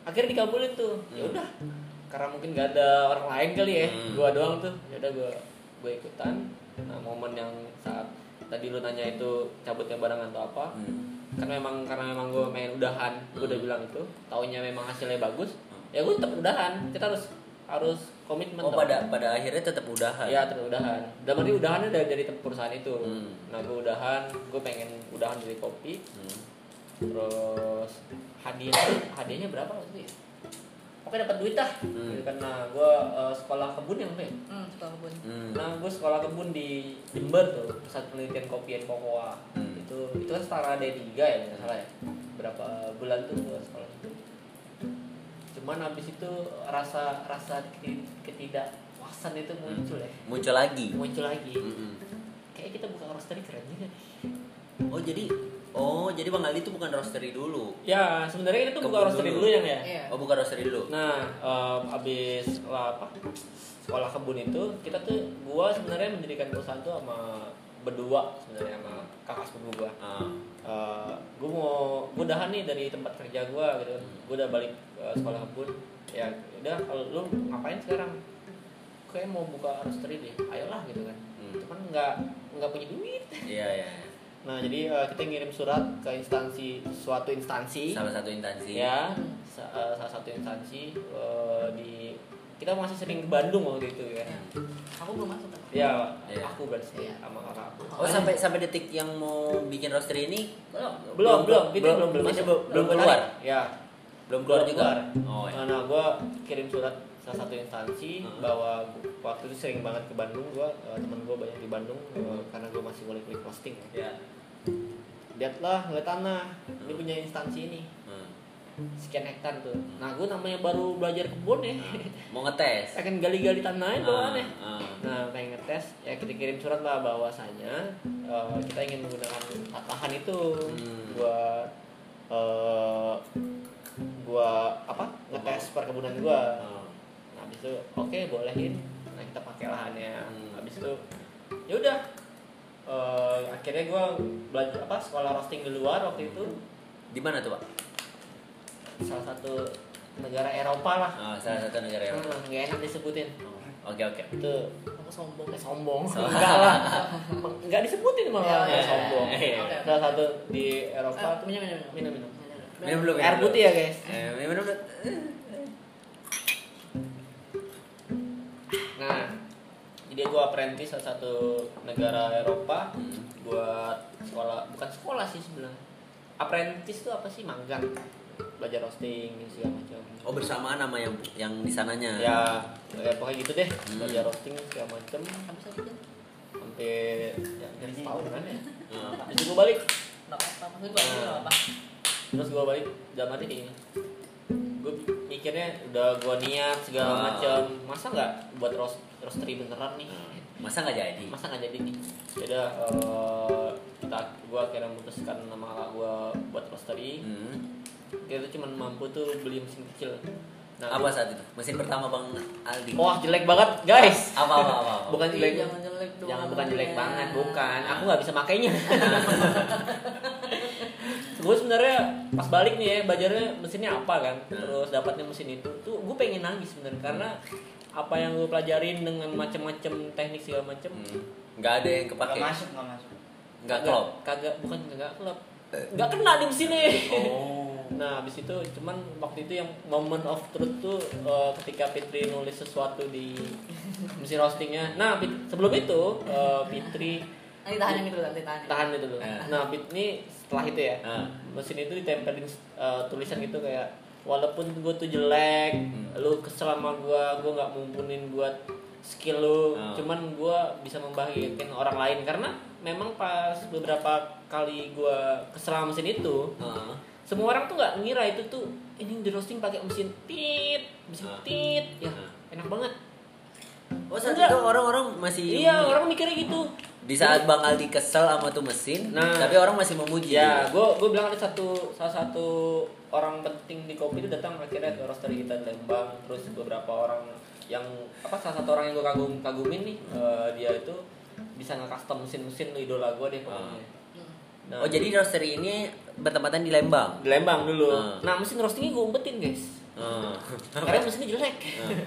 akhirnya dikabulin tuh ya Hmm. Karena mungkin gak ada orang lain kali ya Hmm. gue doang tuh ya udah gue gue ikutan nah momen yang saat tadi lu nanya itu cabutnya barengan atau apa Hmm. kan memang karena memang gue pengen udahan gue udah Hmm. bilang itu taunya memang hasilnya bagus ya gue tetap udahan kita harus harus komitmen Oh tau. pada pada akhirnya tetap udahan. ya tetap udahan dan berarti udahannya dari dari perusahaan itu Hmm. nah gue udahan gue pengen udahan dari kopi Hmm. terus hadiah hadiahnya berapa waktu itu ya pokoknya dapat duit dah Hmm. gitu kan nah gue eh, sekolah kebun yang ya hmm suka kebun Hmm. Nah, gue sekolah kebun di Jember tuh, pusat penelitian kopi dan kokoa. Hmm. Itu itu kan setara D3 ya, nggak salah ya. Berapa bulan tuh gue sekolah itu. Cuman habis itu rasa rasa keti- ketidakpuasan itu muncul ya. Muncul lagi. Muncul lagi. Mm-mm. Kayak kita buka roastery keren juga nih. Oh jadi oh jadi Bang Ali itu bukan roastery dulu. Ya, sebenarnya kita tuh buka Kebun roastery dulu. dulu yang ya. iya Oh bukan roastery dulu. Nah, em, abis lah apa sekolah kebun itu kita tuh gua sebenarnya mendirikan perusahaan tuh sama berdua sebenarnya sama kakak sepupu gua. Ah. Eh, gue mau gue udahan nih dari tempat kerja gue gitu gue udah balik ke sekolah kebun ya udah kalau lu ngapain sekarang kayak mau buka roastery deh ayolah gitu kan Hmm. cuman nggak nggak punya duit Iya iya. Nah jadi eh, kita ngirim surat ke instansi suatu instansi Salah satu instansi. ya sa- eh, salah satu instansi eh, di kita masih sering ke Bandung waktu itu ya aku belum masuk kan ya Iya. aku berarti Iya. sama kakak aku Oh sampai sampai detik yang mau bikin roaster ini belum belum belum belum Fitri masuk. belum, belum Belum keluar. ya Belum keluar Belum juga. keluar. Oh ya. Nah, gue kirim surat salah satu instansi Hmm. bahwa gua- waktu itu sering banget ke Bandung gue teman gue banyak di Bandung eh, karena gue masih mulai kuliah posting Ya. Lihatlah ngeliat tanah. Ini punya instansi ini. Hmm. sekian hektar tuh. Nah gue namanya baru belajar kebun ya. Mau ngetes. akan gali-gali tanahnya doang ya. Ah, ah. nah pengen ngetes. Ya kita kirim surat lah bahwasanya eh, kita ingin menggunakan lahan itu Hmm. buat eh gua apa? Ngetes perkebunan gua. Ah. nah, habis itu oke bolehin. Nah kita pakai lahannya. Hmm. habis itu ya udah Eh, akhirnya gua belajar apa sekolah roasting di luar waktu itu Di mana tuh, Pak? salah satu negara Eropa lah Oh, salah satu negara Eropa. Hmm, nggak enak disebutin Oke, oke. itu aku sombong eh, sombong Sombong. enggak lah nggak disebutin malah Ya, nggak ya, sombong ya, ya. salah satu di Eropa tuh minum minum minum minum Minum belum? air minum putih belum? ya guys Eh, minum dulu. jadi gue apprentice salah satu negara Eropa Hmm. buat sekolah, bukan sekolah sih sebenarnya. Apprentice itu apa sih magang, belajar roasting segala macam. Oh, bersamaan sama yang yang di sananya. Ya, ya pokoknya gitu deh, Hmm. belajar roasting segala macam habis aja kan sampai ya dari setahun kan ya. Hmm. Habis itu gue balik, maksud gue apa-apa terus gue balik dalam hati kayak gini. Gue mikirnya udah gue niat segala Ah. macam, masa nggak buat roast roastery beneran nih? Masa nggak jadi? masa nggak jadi nih ya udah kita gue akhirnya memutuskan nama kakak gue buat roastery Hmm. kita tuh cuma mampu tuh beli mesin kecil nah Apa saat itu? Mesin pertama Bang Aldi. wah jelek banget guys Apa apa apa? apa? bukan Ih, jelek jangan jelek dong jangan bukan jelek ya. banget bukan aku nggak bisa makainya gue sebenarnya pas balik nih ya belajarnya mesinnya apa kan terus dapatnya mesin itu tuh gue pengen nangis sebenarnya karena apa yang gue pelajarin dengan macam-macam teknik segala macam Hmm. Nggak ada yang kepake. Nggak masuk, nggak masuk. Nggak klop. kagak bukan kagak klop nggak kena di mesinnya Oh. nah habis itu cuman waktu itu yang moment of truth tuh eh, ketika Fitri nulis sesuatu di mesin roastingnya nah sebelum itu eh, Fitri nanti tahan yang itu nanti tahan tahan itu dulu Eh. nah Fit ini setelah itu ya Ah. mesin itu ditempelin eh, tulisan gitu kayak walaupun gue tuh jelek Hmm. lu kesel sama gue gue nggak mumpunin buat skill lu Ah. cuman gue bisa membahagiakan orang lain karena memang pas beberapa kali gue kesel sama mesin itu Ah. semua orang tuh nggak ngira itu tuh ini di roasting pakai mesin tit mesin Ah. tit ya Ah. enak banget Oh saat Enggak. itu orang-orang masih iya orang mikirnya gitu di saat Bang Aldi kesel sama tuh mesin, Nah. tapi orang masih memuji. Ya, gue gue bilang ada satu salah satu orang penting di kopi itu datang akhirnya ke roastery kita di Lembang, terus beberapa orang yang apa salah satu orang yang gue kagum kagumin nih eh, dia itu bisa nge-custom mesin-mesin lu idola gue deh pokoknya. Nah, Oh jadi roastery ini bertempatan di Lembang. di Lembang dulu. Ah. Nah mesin roastingnya gue umpetin guys, Ah. karena mesinnya jelek.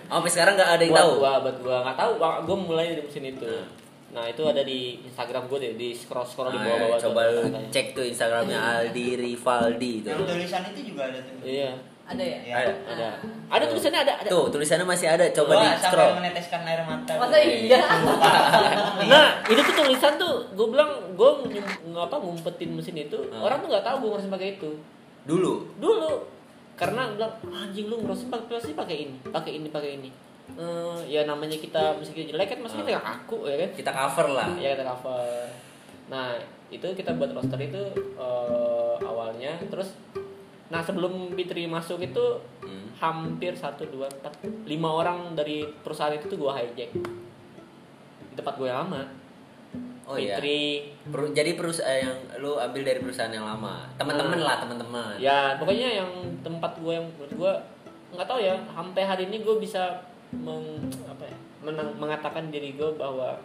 Oh, sampai sekarang nggak ada yang Buat tahu. Gua, buat gua nggak tahu, gue mulai dari mesin itu. Ah. Nah itu ada di Instagram gue deh, di scroll scroll di Ah, bawah-bawah. tuh coba lu katanya. cek tuh Instagramnya Aldi Rivaldi itu. Yang tulisan itu juga ada tuh. Iya, ada ya Iya. Ada. ada. Ada tulisannya ada. ada. Tuh tulisannya masih ada, coba Wah, di sampai scroll. meneteskan air mata. masa iya Nah, itu tuh tulisan tuh, gue bilang gue ngapa ngumpetin mesin itu, Ah. orang tuh nggak tahu gue harus pakai itu. Dulu. Dulu, karena bilang anjing lu ngerosin pakai plastik pakai ini, pakai ini, pakai ini. Eh, ya namanya kita mesin kita jelek kan, maksudnya Ah. kita aku ya kan. Kita cover lah. Ya kita cover. Nah, itu kita buat roster itu eh, awalnya, terus Nah sebelum Fitri masuk itu Hmm. hampir satu dua empat lima orang dari perusahaan itu tuh gue hijack di tempat gue yang lama. Oh iya. Fitri, Peru- jadi perusahaan yang lu ambil dari perusahaan yang lama. Teman-teman Hmm. lah, teman-teman. ya pokoknya yang tempat gue yang menurut gue nggak tahu ya sampai hari ini gue bisa meng, apa ya menang, mengatakan diri gue bahwa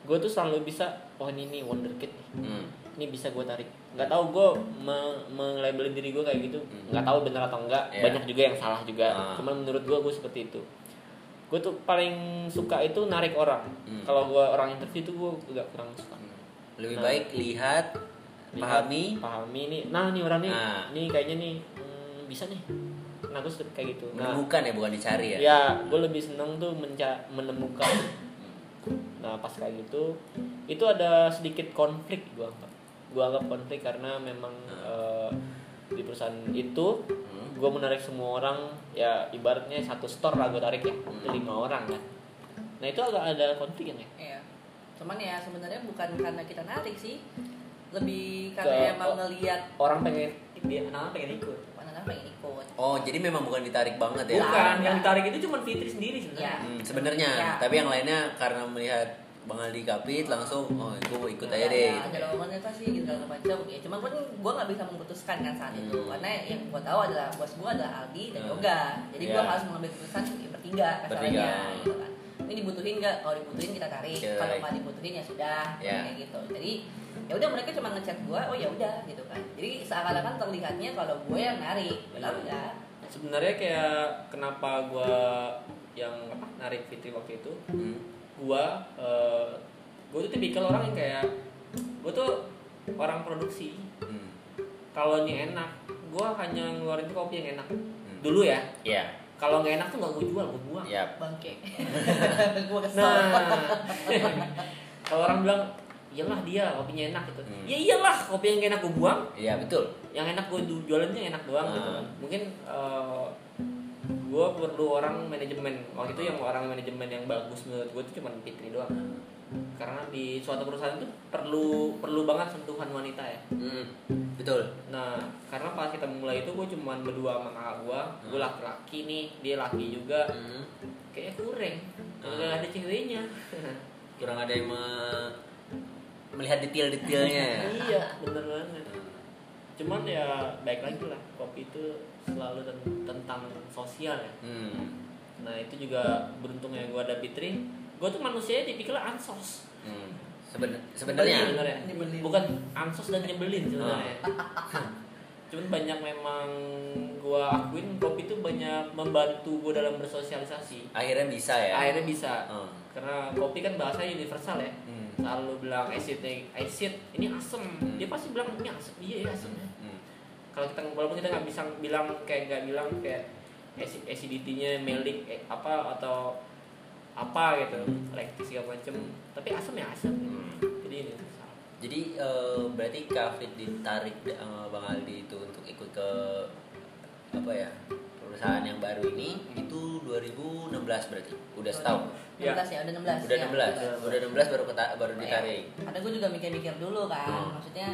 gue tuh selalu bisa oh ini nih wonderkid nih Hmm. ini bisa gue tarik nggak tahu gue me melabelin diri gue kayak gitu Hmm. nggak tahu benar atau enggak Iya. banyak juga yang salah juga Ah. cuman menurut gue gue seperti itu gue tuh paling suka itu narik orang Hmm. kalau gue orang interview tuh gue agak kurang suka Lebih Nah. baik lihat, Lihat, pahami. pahami nih nah nih orang nih Ah. nih kayaknya nih hmm, bisa nih nah gue suka kayak gitu nah Menemukan ya bukan dicari ya. ya gue lebih seneng tuh menca menemukan nah pas kayak gitu itu ada sedikit konflik gue anggap gue anggap konflik karena memang eh, di perusahaan itu Hmm. gue menarik semua orang ya ibaratnya satu store lah gue tarik ya itu lima orang kan nah itu agak ada konflik kan ya Iya. Cuman ya sebenarnya bukan karena kita narik sih. Lebih Ke- karena emang oh. ngelihat orang pengen dia anak pengen ikut anak pengen ikut. Oh, jadi memang bukan ditarik banget ya. bukan yang ditarik itu cuma Fitri sendiri Ya. sebenarnya Hmm, sebenarnya, Ya. tapi yang lainnya karena melihat Bang Aldi kapit langsung oh gue mau ikut aja Ya, deh. ya, ada lowongan apa sih gitu segala macam. Ya cuma kan gue nggak bisa memutuskan kan saat itu Hmm. karena yang gue tahu adalah bos gue adalah Aldi dan Hmm. Yoga. Jadi gue Ya. harus mengambil keputusan ya, bertiga Bertiga. kasarnya gitu kan. Ini dibutuhin nggak? Kalau dibutuhin kita tarik. Kita Kalau tarik. nggak dibutuhin ya sudah Ya. kayak gitu. Jadi ya udah mereka cuma ngechat gue, oh ya udah gitu kan. Jadi seakan-akan terlihatnya kalau gue yang narik, padahal Iya. enggak. sebenarnya kayak kenapa gua yang narik Fitri waktu itu Hmm. gua eh, gua tuh tipikal orang yang kayak gua tuh orang produksi Hmm. kalau ini enak gua hanya ngeluarin kopi yang enak Hmm. dulu ya Iya. Kalau nggak enak tuh nggak gua jual gua buang Iya. Bangke. gue kesel. nah kalau orang bilang iyalah dia kopinya enak gitu Hmm. ya iyalah kopi yang nggak enak gua buang Iya, betul. yang enak gue jualan tuh yang enak doang gitu Ah. kan mungkin gue perlu orang manajemen waktu itu yang orang manajemen yang bagus menurut gue itu cuma Fitri doang karena di suatu perusahaan itu perlu perlu banget sentuhan wanita ya Hmm. Betul. nah karena pas kita mulai itu gue cuma berdua sama kakak gue gue Hmm. laki-laki nih dia laki juga Hmm. kayak kurang Ah. nggak ada ceweknya Kurang ada yang me- melihat detail-detailnya. iya bener banget cuman ya baik lagi lah kopi itu selalu ten- tentang sosial ya Hmm. Nah itu juga beruntungnya gue ada Fitri Gue tuh manusia tipikal ansos Hmm. Seben- sebenarnya. Bukan ansos dan nyebelin sebenarnya Cuman banyak memang gue akuin kopi itu banyak membantu gue dalam bersosialisasi akhirnya bisa ya. Akhirnya bisa Hmm. Karena kopi kan bahasanya universal ya Hmm. Selalu bilang acid, acid ini asem Hmm. Dia pasti bilang ini asem, iya ya asem Hmm. kalau kita walaupun kita nggak bisa bilang kayak nggak bilang kayak acid- acidity-nya melik eh, apa atau apa gitu lactic segala macem tapi asam ya asam Hmm. jadi ini salah. Jadi eh, berarti Kafit ditarik eh, Bang Aldi itu untuk ikut ke apa ya perusahaan yang baru ini itu 2016 berarti udah setahun 16 ya, udah 16. udah ya. 16 udah 16 baru keta, baru Iya. ditarik Karena gue juga mikir-mikir dulu kan, Hmm. maksudnya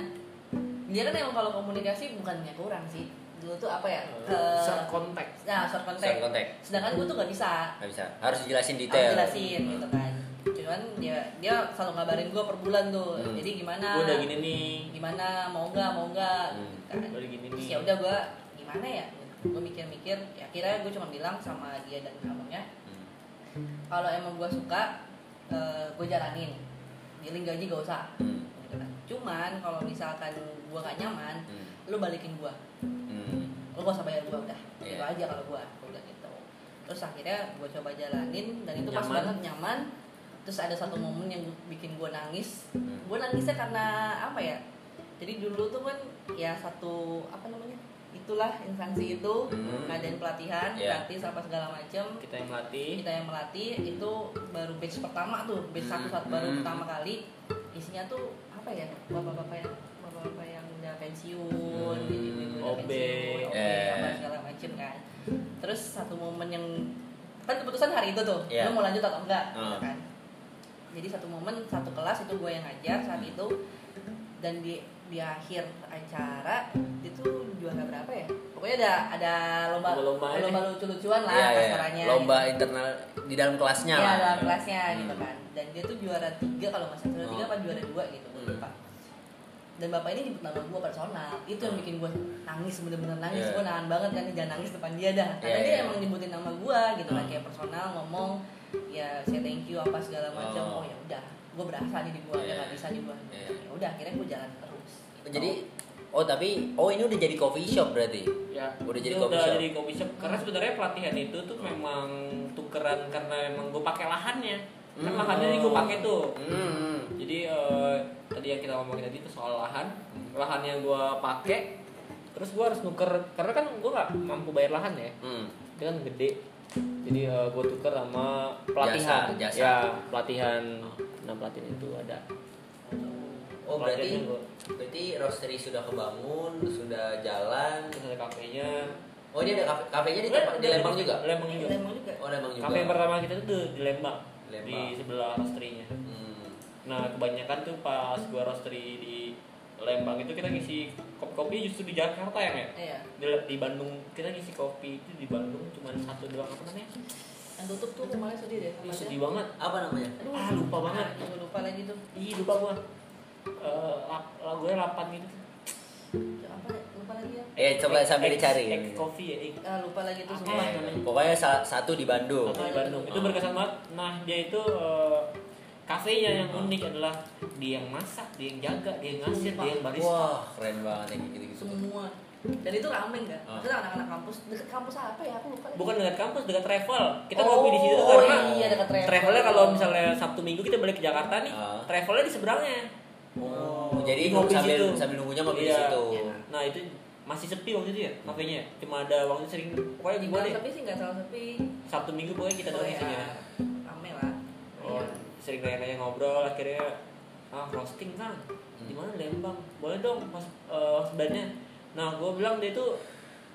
dia kan emang kalau komunikasi bukannya kurang sih. Dulu tuh apa ya? Eh, eh, short contact Nah, short contact. Soal kontak Sedangkan gue tuh nggak bisa. nggak bisa harus dijelasin Harus detail jelasin gitu kan. Cuman dia dia selalu ngabarin gue per bulan tuh. Hmm. Jadi gimana? gue udah gini nih Gimana? Mau nggak? Mau nggak? Hmm. Gitu kan. gue udah gini Terus nih ya udah gue gimana ya? Gue mikir-mikir. Ya akhirnya gue cuma bilang sama dia dan abangnya, Hmm. kalau emang gue suka, gue jalanin. Dealing gaji gak usah. Hmm. gitu kan. Cuman kalau misalkan gua gak nyaman, Hmm. lu balikin gua. Hmm. Lu gak usah bayar gua udah. Itu aja kalau gua, bilang gitu. Terus akhirnya gua coba jalanin dan itu pas Nyaman. banget nyaman. Terus ada satu momen yang bikin gua nangis. Hmm. Gua nangisnya karena apa ya? Jadi dulu tuh kan ya satu apa namanya? Itulah instansi itu Hmm. ngadain pelatihan Iya. gratis apa segala macem kita yang melatih kita yang melatih itu baru batch pertama tuh batch satu saat baru Hmm. pertama kali isinya tuh apa ya bapak-bapak yang bapak-bapak yang udah pensiun Hmm. udah OB. OB Eh. segala macem kan terus satu momen yang kan keputusan hari itu tuh Iya. lu mau lanjut atau enggak gitu Hmm. kan jadi satu momen satu kelas itu gue yang ngajar saat itu dan di di akhir acara itu juara berapa ya pokoknya ada ada lomba Lomba-lomba ini. lomba lucu-lucuan lah Iya, iya. kasarannya lomba gitu. internal di dalam kelasnya Iya lah dalam kelasnya Hmm. gitu kan dan dia tuh juara tiga kalau nggak salah juara tiga Oh. apa juara dua gitu Hmm. lupa dan bapak ini nyebut nama gue personal itu yang Hmm. bikin gue nangis bener-bener nangis Iya. gue nahan banget kan jangan nangis depan dia dah karena Iya, dia iya. emang nyebutin nama gue gitu kan Hmm. kayak personal ngomong ya saya thank you apa segala macam Oh. oh, ya udah gue berasa nih di gue Iya. ya nggak bisa di gue Iya. ya udah akhirnya gue jalan terus gitu. jadi oh tapi oh ini udah jadi coffee shop berarti ya Udah jadi itu coffee udah shop. jadi coffee shop karena sebenarnya pelatihan itu tuh memang tukeran karena emang gue pakai lahannya kan Hmm. lahannya gue pakai tuh Hmm. jadi eh, tadi yang kita ngomongin tadi itu soal lahan lahan yang gue pakai terus gue harus nuker karena kan gue nggak mampu bayar lahan ya Hmm. dia kan gede jadi gue tuker sama pelatihan Jasa, jasa. ya pelatihan nah pelatihan itu ada Oh berarti gua. berarti roastery sudah kebangun, sudah jalan. terus ada kafenya Oh dia ada kafe kafenya di tempat di Lembang juga. Lembang juga Lembang juga Oh Lembang juga. kafe yang pertama kita di, di Lembang, Lembang. di sebelah roasterynya Hmm. nah kebanyakan tuh pas gua roastery di Lembang itu kita ngisi kopi-kopi justru di Jakarta ya Mek? iya di, di Bandung kita ngisi kopi itu di Bandung cuma satu doang apa namanya yang tutup tuh kemarin sedih deh namanya. sedih banget Apa namanya? Aduh, Ah, lupa banget. Iya, lupa lagi tuh ih lupa gua Eh, lap, lagunya 8 gitu Ya, apa ya? Ya Eh coba sambil X- dicari. Coffee ya X ah, lupa lagi sumpah ya namanya? Pokoknya salah satu di Bandung. Satu di Bandung itu Oh. berkesan banget nah dia itu eh, kafenya yang unik adalah dia yang masak dia yang jaga dia yang ngasir dia yang barista Wah keren banget yang gitu-gitu. semua dan itu rame kan Ah. maksudnya anak-anak kampus deket kampus apa ya aku lupa lagi. bukan dekat kampus dekat travel kita Oh, ngopi di situ tuh oh karena iya, dekat travel. travelnya kalau misalnya sabtu minggu kita balik ke Jakarta nih Ah. travelnya di seberangnya Oh, jadi Ngopi sambil situ. sambil nunggunya ngopi di Iya. situ. nah itu masih sepi waktu itu ya kafenya cuma ada waktu itu sering pokoknya Dibilang deh. sepi sih nggak terlalu sepi. Sabtu minggu pokoknya kita doang Oh, ya, isinya rame lah. Oh, Iya. sering kayak ngobrol akhirnya ah roasting kan di mana Lembang? Boleh dong mas uh, bandnya nah gue bilang dia tuh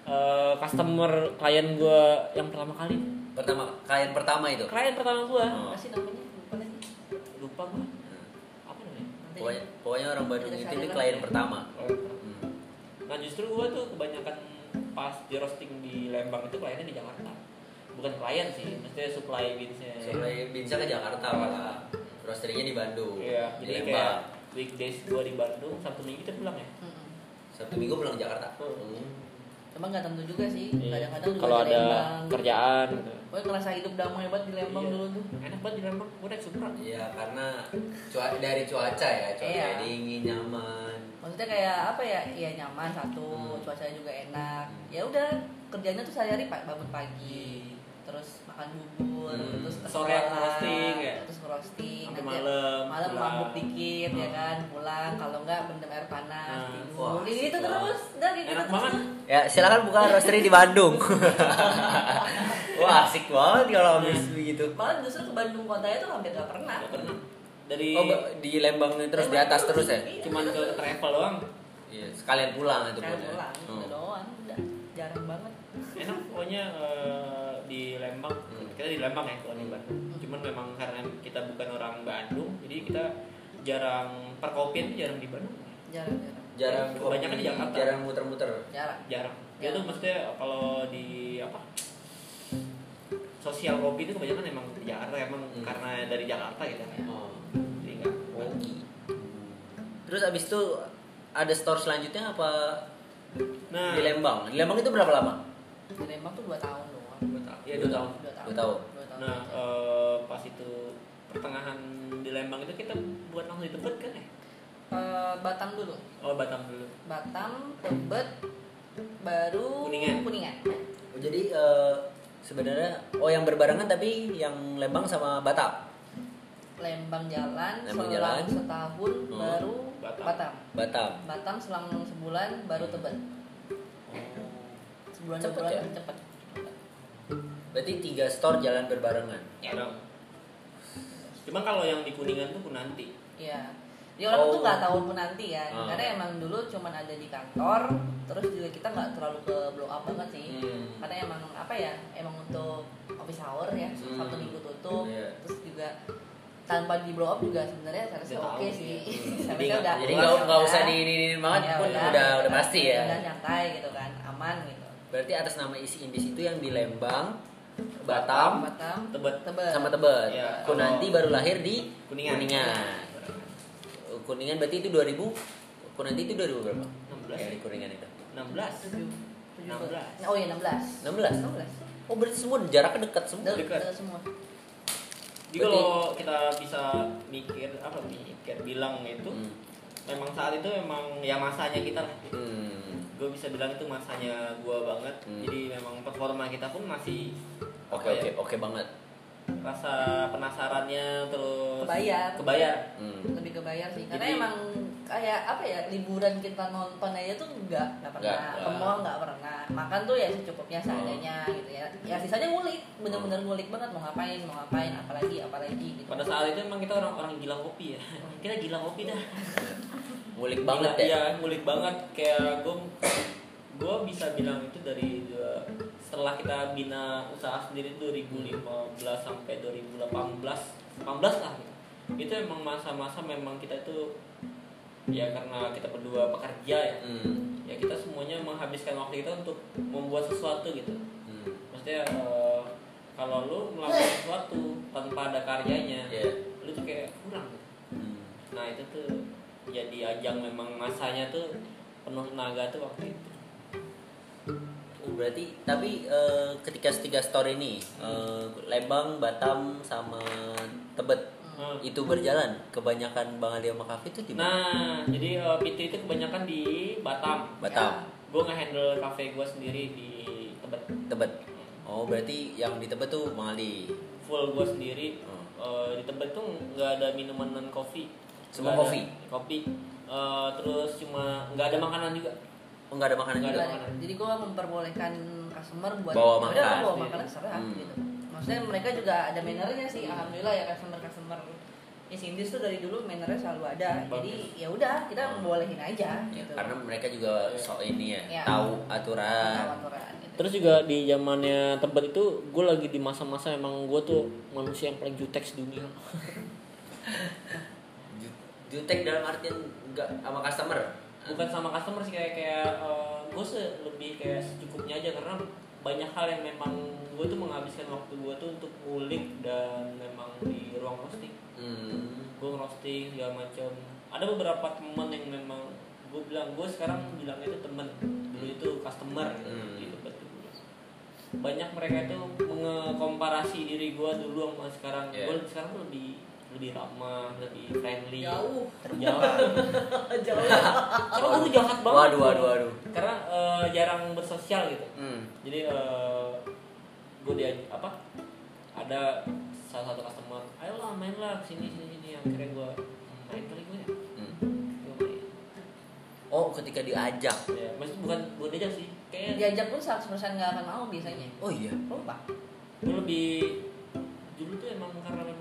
eh, customer klien gue yang pertama kali. Pertama klien pertama itu. klien pertama gue Oh. apa sih namanya lupa lagi. Lupa gue apa namanya? Pokoknya, pokoknya orang Bandung itu klien pertama. Hmm. Nah justru gue tuh kebanyakan pas di roasting di Lembang itu kliennya di Jakarta bukan klien sih maksudnya supply beansnya Supaya bisa ke Jakarta malah. Roasterynya di Bandung. iya di jadi Lembang. kayak weekdays gue di Bandung sabtu minggu kita pulang ya Mm-mm. Sabtu Minggu pulang ke Jakarta. Hmm. Hmm. cuma nggak tentu juga sih Iya. kadang-kadang juga kalau ada Lembang kerjaan gitu. gue ngerasa hidup damai banget di Lembang Iya. dulu tuh enak banget di Lembang gue naik Supra Iya karena cua- dari cuaca ya, cuaca Iya. dingin nyaman. Maksudnya kayak apa ya? Iya nyaman satu Hmm. cuacanya juga enak. Ya udah kerjanya tuh sehari-hari pak bangun pagi terus makan bubur Hmm. terus ke Sore roasting, ya? terus roasting nanti malam, malam mabuk dikit ya kan pulang. Kalau enggak mendem air panas tidur. Wah, Ini gitu asik terus. dan gitu enak terus. banget. Ya silakan buka roastery di Bandung. Wah asik banget kalau habis begitu. malah justru ke Bandung kotanya tuh hampir gak pernah. Gak pernah dari Oh di Lembang terus di atas terus ya? Iya. cuman ke travel doang Iya sekalian pulang itu pun ya. pulang Hmm. itu doang udah jarang banget enak pokoknya eh, di Lembang Hmm. kita di Lembang ya kalau di Bandung cuman memang karena kita bukan orang Bandung jadi kita jarang perkopian jarang di Bandung jarang jarang Jarang Kebanyakan di Jakarta. Jarang muter-muter. jarang jarang Jarang. tuh maksudnya kalau di apa sosial kopi itu kebanyakan emang di Jakarta emang Hmm. karena dari Jakarta gitu Oh. Terus abis itu ada store selanjutnya apa nah di Lembang? Di Lembang itu berapa lama? di Lembang tuh dua tahun doang dua tahun ya dua tahun dua tahun Dua tahun. Nah, aja. eh, pas itu pertengahan di Lembang itu kita buat langsung di Tebet kan ya? Eh, Batam dulu Oh, Batam dulu. Batam Tebet baru Kuningan. kuningan Oh, jadi eh, sebenarnya oh yang berbarengan tapi yang Lembang sama Batam. Lembang jalan Lembang selang jalan. setahun Hmm. baru Batam. Batam. Batam. Batam selang sebulan baru Tebet sebulan dua Cepet bulan ya? cepet Berarti tiga store jalan berbarengan. Ya dong. Cuma kalau yang di Kuningan tuh Kunanti. Iya. Dia orang Oh. tuh nggak tahu pun nanti ya, Ah. karena emang dulu cuman ada di kantor, terus juga kita nggak terlalu ke blow up banget sih, Hmm. karena emang apa ya, emang untuk office hour ya, Hmm. sabtu minggu tutup, Iya. terus juga tanpa di blow up juga sebenarnya seharusnya Udah oke sih. Jadi udah jadi ya nggak nggak udah. usah di ini banget Ya pun udah udah pasti ya. udah nyantai gitu kan, aman gitu. Berarti atas nama isi indis itu yang di Lembang, Batam, Batam, Tebet. Tebet, sama Tebet. Iya. Kunanti baru lahir di Kuningan. Kuningan. Kuningan berarti itu 2000 Kunanti itu 2000 berapa? 16. Ya, di Kuningan itu. 16. tujuh, tujuh 16. Oh iya 16. 16. 16. Oh berarti semua jaraknya dekat semua. Dekat semua. Jadi kalau kita bisa mikir apa mikir bilang itu Hmm. memang saat itu memang ya masanya kita lah. Hmm. Gue bisa bilang itu masanya gua banget. Hmm. Jadi memang performa kita pun masih Oke apa oke ya, oke banget. rasa penasarannya terus Kebayar. kebayar Hmm. lebih kebayar sih karena Jadi- emang kayak apa ya liburan kita nonton aja tuh enggak enggak pernah Nggak, ke mall nggak pernah. Makan tuh ya secukupnya seadanya gitu ya. Ya sisanya ngulik bener-bener ngulik banget mau ngapain mau ngapain apalagi apalagi gitu. Pada saat itu emang kita orang-orang gila kopi ya. Kita gila kopi dah. Ngulik banget ya. Iya, ngulik banget. Kayak gue gue bisa bilang itu dari setelah kita bina usaha sendiri 2015 sampai 2018 18 lah gitu. itu emang masa-masa memang kita itu ya karena kita berdua pekerja ya Hmm. ya kita semuanya menghabiskan waktu kita untuk membuat sesuatu gitu Hmm. maksudnya eh, kalau lu melakukan sesuatu tanpa ada karyanya Iya. lu tuh kayak kurang gitu. Hmm. nah itu tuh jadi ajang memang masanya tuh penuh tenaga tuh waktu itu Oh, berarti tapi eh, ketika tiga store ini eh, Lembang, Batam sama Tebet Hmm. itu berjalan kebanyakan Bang Ali sama Kafe itu di mana? nah jadi eh, PT itu kebanyakan di Batam Batam, gue nge-handle cafe gue sendiri di Tebet Tebet. Oh, berarti yang di Tebet tuh Bang Ali. full gue sendiri Hmm. Eh, di Tebet tuh nggak ada minuman non kopi Semua Nggak kopi? kopi Eh, terus cuma nggak ada makanan juga Oh, enggak ada makanan Nggak juga. ada. makanan. jadi gue memperbolehkan customer buat Bawa "Ya udah, makan." bawa makan terserah Hmm. gitu maksudnya mereka juga ada mannernya sih alhamdulillah ya customer Is Indis tuh dari dulu mannernya selalu ada jadi ya udah kita bolehin aja Ya, gitu karena mereka juga sok ini ya, Ya. tahu aturan. Aturan-aturan gitu. Terus juga di zamannya Tebet itu gue lagi di masa-masa emang gue tuh manusia yang paling jutek dunia. Ju- Jutek dalam artian enggak sama customer. Bukan sama customer sih kayak kayak gue sih lebih kayak secukupnya aja karena banyak hal yang memang gue tuh menghabiskan waktu gue tuh untuk ngulik dan memang di ruang roasting. Hmm. Gue ngerosting segala macam. Ada beberapa temen yang memang gue bilang gue sekarang bilangnya itu temen dulu itu customer gitu Hmm. di Tebet dulu. banyak mereka itu mengkomparasi diri gue dulu sama sekarang Yeah. gue sekarang lebih lebih ramah lebih friendly. Jauh. Jauh jauh. Karena gue tuh jahat banget. Waduh, waduh, waduh. karena eh, jarang bersosial gitu. Hmm. jadi gue dia apa ada salah satu customer ayolah main lah sini sini. Sini akhirnya gue main kali gue ya Hmm. gue main. Oh, ketika diajak. ya maksud bukan bukan aja sih kayak diajak pun 100% nggak akan mau biasanya. Oh iya. lupa gue lebih dulu tuh emang karena memang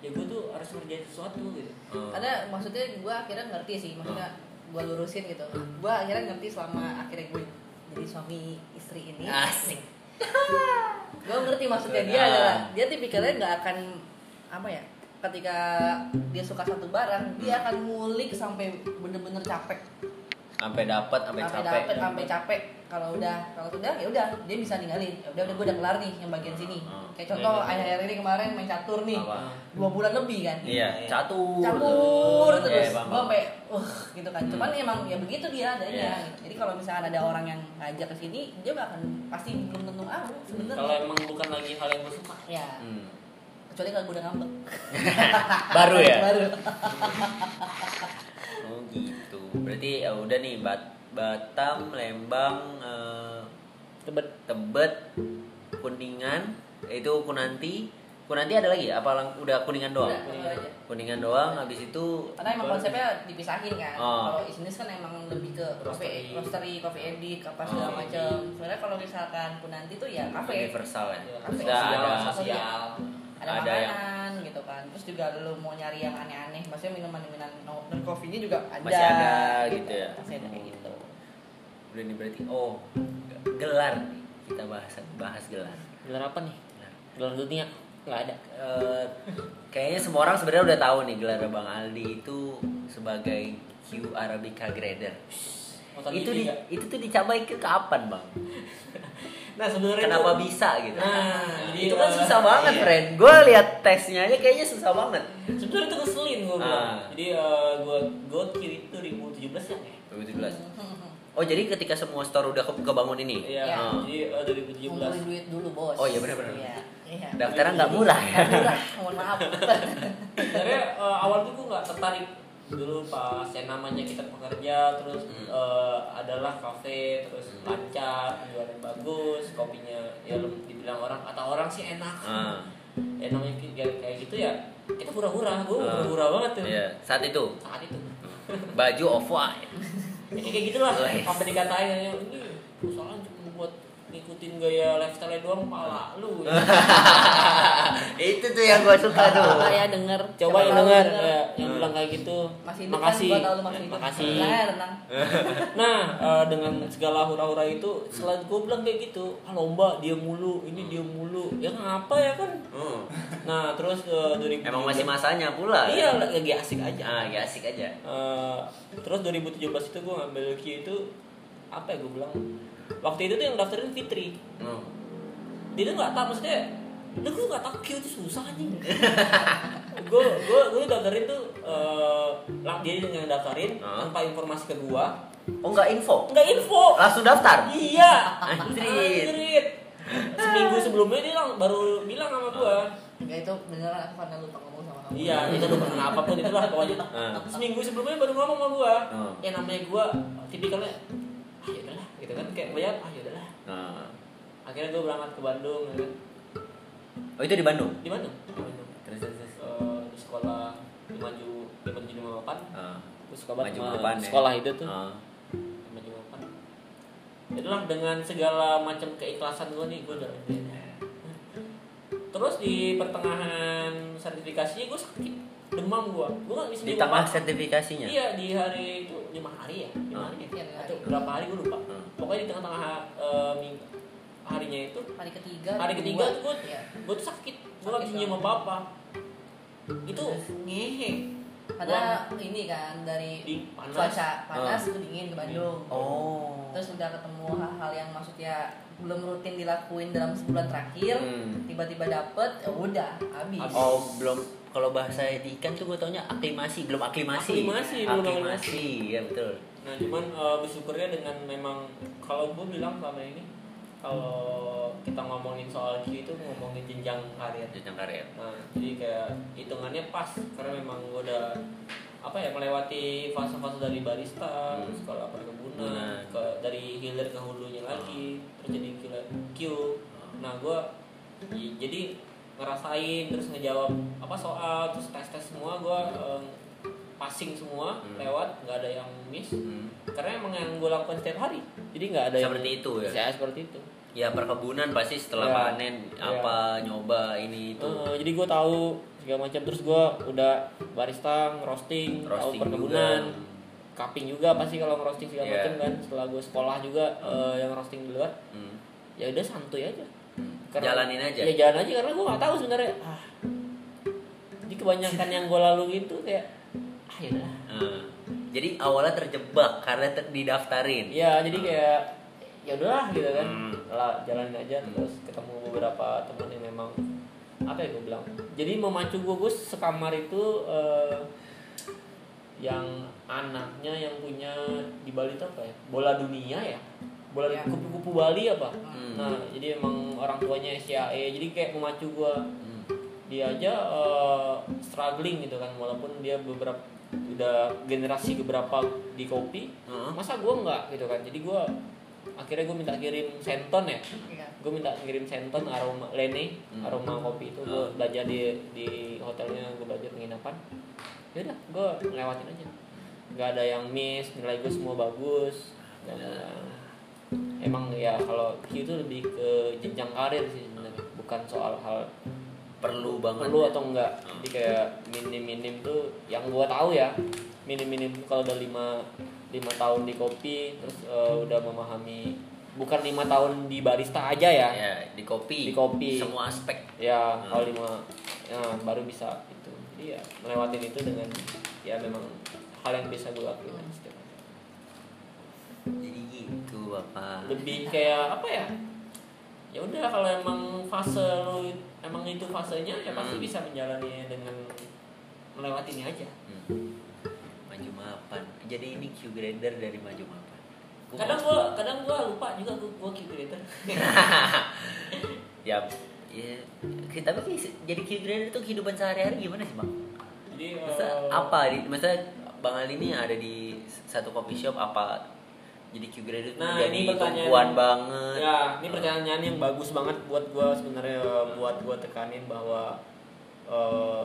ya gue tuh harus ngerjain sesuatu gitu Oh. karena maksudnya gue akhirnya ngerti sih maksudnya gue lurusin gitu gue akhirnya ngerti selama akhirnya gue jadi suami istri ini Asik. gue ngerti maksudnya dia Ah. adalah dia tipikalnya nggak akan apa ya ketika dia suka satu barang dia akan ngulik sampai bener-bener capek Sampai dapat, sampai sampai capek. dapet sampai capek kalau udah kalau sudah ya udah dia bisa ninggalin ya udah udah gue udah kelar nih yang bagian sini Ah. kayak contoh Iya, iya. akhir-akhir ini kemarin main catur nih Apa? dua bulan lebih kan Iya, catur. campur Iya, terus gue sampai uh gitu kan Hmm. cuman emang ya begitu dia adanya Iya. gitu. jadi kalau misalkan ada orang yang ngajak ke sini dia gak akan pasti belum tentu mau kalau sebenarnya emang bukan lagi hal yang gue suka ya Hmm. kecuali kalau gue udah ngambek Baru ya? baru Oh gitu. Berarti ya udah nih Bat Batam, Lembang, eh, tebet Tebet, Kuningan, itu Kunanti. Kunanti ada lagi? Apa lang- udah Kuningan doang? Udah, aja. Kuningan doang. Habis itu karena emang konsepnya dipisahin kan Oh. kalau Isnis kan emang lebih ke Roastery. coffee roastery coffee edit apa Oh. segala macam sebenarnya kalau misalkan Punanti tuh ya kafe universal ya. Kafe. Sudah ada. sosial ada, Ada yang- makanan gitu kan terus juga lu mau nyari yang aneh-aneh maksudnya minuman-minuman non ini juga ada Masih ada gitu ya. masih ada kayak gitu Udah nih berarti. Oh, gelar nih. Kita bahas bahas gelar. gelar apa nih gelar dunia nggak ada Eh, kayaknya semua orang sebenarnya udah tahu nih gelar Bang Aldi itu sebagai Q Arabica Grader. Tadi itu di, itu tuh dicapai ke kapan bang? nah sebenarnya Kenapa itu- bisa gitu? Nah, jadi, itu kan eh, susah banget, iya. friend. Gue lihat tesnya aja kayaknya susah banget. sebenarnya itu ngeselin gue Ah. jadi eh, gue gue kiri itu 2017 ya 2017. Oh jadi ketika semua store udah ke- kebangun ini? iya Iya. Oh. jadi eh, 2017 ngumpulin duit dulu bos Oh, iya, benar-benar. iya iya Daftarnya nggak murah ya? murah mohon maaf sebenarnya eh, awal tuh gue nggak tertarik dulu pas yang namanya kita pekerja terus Hmm. eh, adalah kafe terus lancar jualan bagus kopinya ya lu dibilang orang kata orang sih enak Ah, ya namanya kayak, kayak gitu ya kita hura-hura gue Ah. hura-hura banget tuh iya. Saat itu. saat itu baju off white kayak gitulah Wes. sampai dikatain ini buat ngikutin gaya lifestyle doang pala lu. Itu tuh yang gue suka tuh. Coba ya denger. coba yang denger. ya, yang bilang kayak gitu. Masih hidup makasih. kan, gua tahu lu masih hidup. makasih. Ya, tenang. nah eh, dengan segala hura-hura itu setelah gue bilang kayak gitu ah lomba dia mulu ini dia mulu. Ya ngapa ya kan? Hmm. nah terus eh, 2017 emang masih masanya pula iya kan? lagi asik aja. Ah ya asik aja. Eh, terus 2017 itu gue ngambil Q itu apa ya gue bilang waktu itu tuh yang daftarin Fitri Hmm. dia tuh nggak tahu maksudnya lu gue nggak tahu Q itu susah anjing gue gue gue daftarin tuh eh lang dia yang daftarin Hah? tanpa informasi ke gua oh nggak info nggak info langsung daftar iya Anjrit. Anjrit. seminggu sebelumnya dia lang- baru bilang sama gua Enggak itu beneran aku karena lupa ngomong sama kamu. iya itu lupa karena apa pun itulah pokoknya Ah. seminggu sebelumnya baru ngomong sama gua Hmm. ya namanya gua tipikalnya ah ya udahlah gitu kan kayak banyak ah ya udahlah Nah. akhirnya gua berangkat ke Bandung ya kan. oh itu di Bandung di Bandung di Bandung terus terus, terus. Eh, di sekolah di maju di maju lima delapan Ah. gue suka banget Maju depan ya. sekolah itu tuh di maju lima delapan itulah dengan segala macam keikhlasan gue nih gue udah terus di pertengahan sertifikasinya gue sakit demam gue nggak bisa di tengah sertifikasinya iya di hari itu lima hari ya lima hari ya Iya, atau hari. berapa hari gue lupa Hmm. pokoknya di tengah-tengah eh, minggu harinya itu Hari ketiga. hari ketiga tuh gue Iya. gue tuh sakit nggak Sakit bisa nyium apa apa itu ngehe Karena ini kan dari panas. cuaca panas Ah. itu dingin ke Bandung. oh Terus udah ketemu hal-hal yang maksudnya belum rutin dilakuin dalam sebulan terakhir, Hmm. tiba-tiba dapet, ya udah habis. Habis. Oh belum kalau bahasa di ikan tuh gue taunya aklimasi belum aklimasi Aklimasi, belum aklimasi ya betul Nah cuman eh, bersyukurnya dengan memang kalau gue bilang selama ini kalau kita ngomongin soal Q itu ngomongin jenjang karir. jenjang karir Nah jadi kayak hitungannya pas karena memang gue udah apa ya melewati fase-fase dari barista, Hmm. sekolah perkebunan, Benar. ke dari hilir ke hulunya lagi, terus jadi Q- Q. Nah gue jadi ngerasain terus ngejawab apa soal terus tes tes semua gue passing semua Hmm. lewat nggak ada yang miss Hmm. karena emang yang gue lakukan setiap hari jadi nggak ada yang Seperti itu ya? saya seperti itu ya perkebunan pasti setelah Ya. panen Ya. apa nyoba ini itu Eh, jadi gue tahu segala macam terus gue udah barista ngerosting tahu Roasting perkebunan juga. cupping juga pasti kalau ngerosting segala Ya. macam kan setelah gue sekolah juga eh, yang roasting di luar Hmm. ya udah santuy aja Hmm. Karena- jalanin aja. Ya jalan aja karena gue nggak tahu sebenarnya. Ah. Jadi kebanyakan yang gue lalui itu kayak ah ya udah. Hmm. jadi awalnya terjebak karena ter- didaftarin. Ya jadi kayak ya udahlah gitu kan. Hmm. lah jalanin aja terus ketemu beberapa teman yang memang apa ya gue bilang jadi memacu gue gue sekamar itu eh, yang anaknya yang punya di Bali itu apa ya? Bola dunia ya bola Ya. kupu-kupu Bali apa Hmm. nah jadi emang orang tuanya SCAE jadi kayak memacu gue Hmm. dia aja eh, struggling gitu kan walaupun dia beberapa udah generasi keberapa di kopi Heeh. masa gue nggak gitu kan jadi gue akhirnya gue minta kirim senton ya Iya. gue minta kirim senton aroma lene Hmm. aroma kopi itu gue Hmm. belajar di di hotelnya gue belajar penginapan ya udah gue ngelewatin aja nggak ada yang miss nilai gue semua bagus dan emang ya kalau Q itu lebih ke jenjang karir sih sebenarnya. Bukan soal hal perlu banget perlu ya. atau enggak. Jadi kayak minim minim tuh yang gua tahu ya minim minim kalau udah lima lima tahun di kopi terus eh, udah memahami bukan lima tahun di barista aja ya. Ya di kopi. Di kopi. semua aspek. Ya Hmm. kalau lima ya, baru bisa itu. Jadi ya melewatin itu dengan ya memang hal yang bisa gue lakuin bapak lebih kayak apa ya? Ya udah kalau emang fase lu emang itu fasenya ya pasti Hmm. bisa menjalani dengan melewatinya aja. Hmm. maju mapan. Jadi ini Q grader dari maju mapan. Gua kadang gua kadang gua lupa juga gua, gua Q grader. Ya ya ki- tapi jadi Q grader itu kehidupan sehari-hari gimana sih bang? Jadi Masa eh, apa di masa bang Ali ini ada di satu coffee shop apa jadi Q grader itu Nah, jadi ini pertanyaan- banget ya ini pertanyaan yang bagus banget buat gua sebenarnya buat gua tekanin bahwa eh,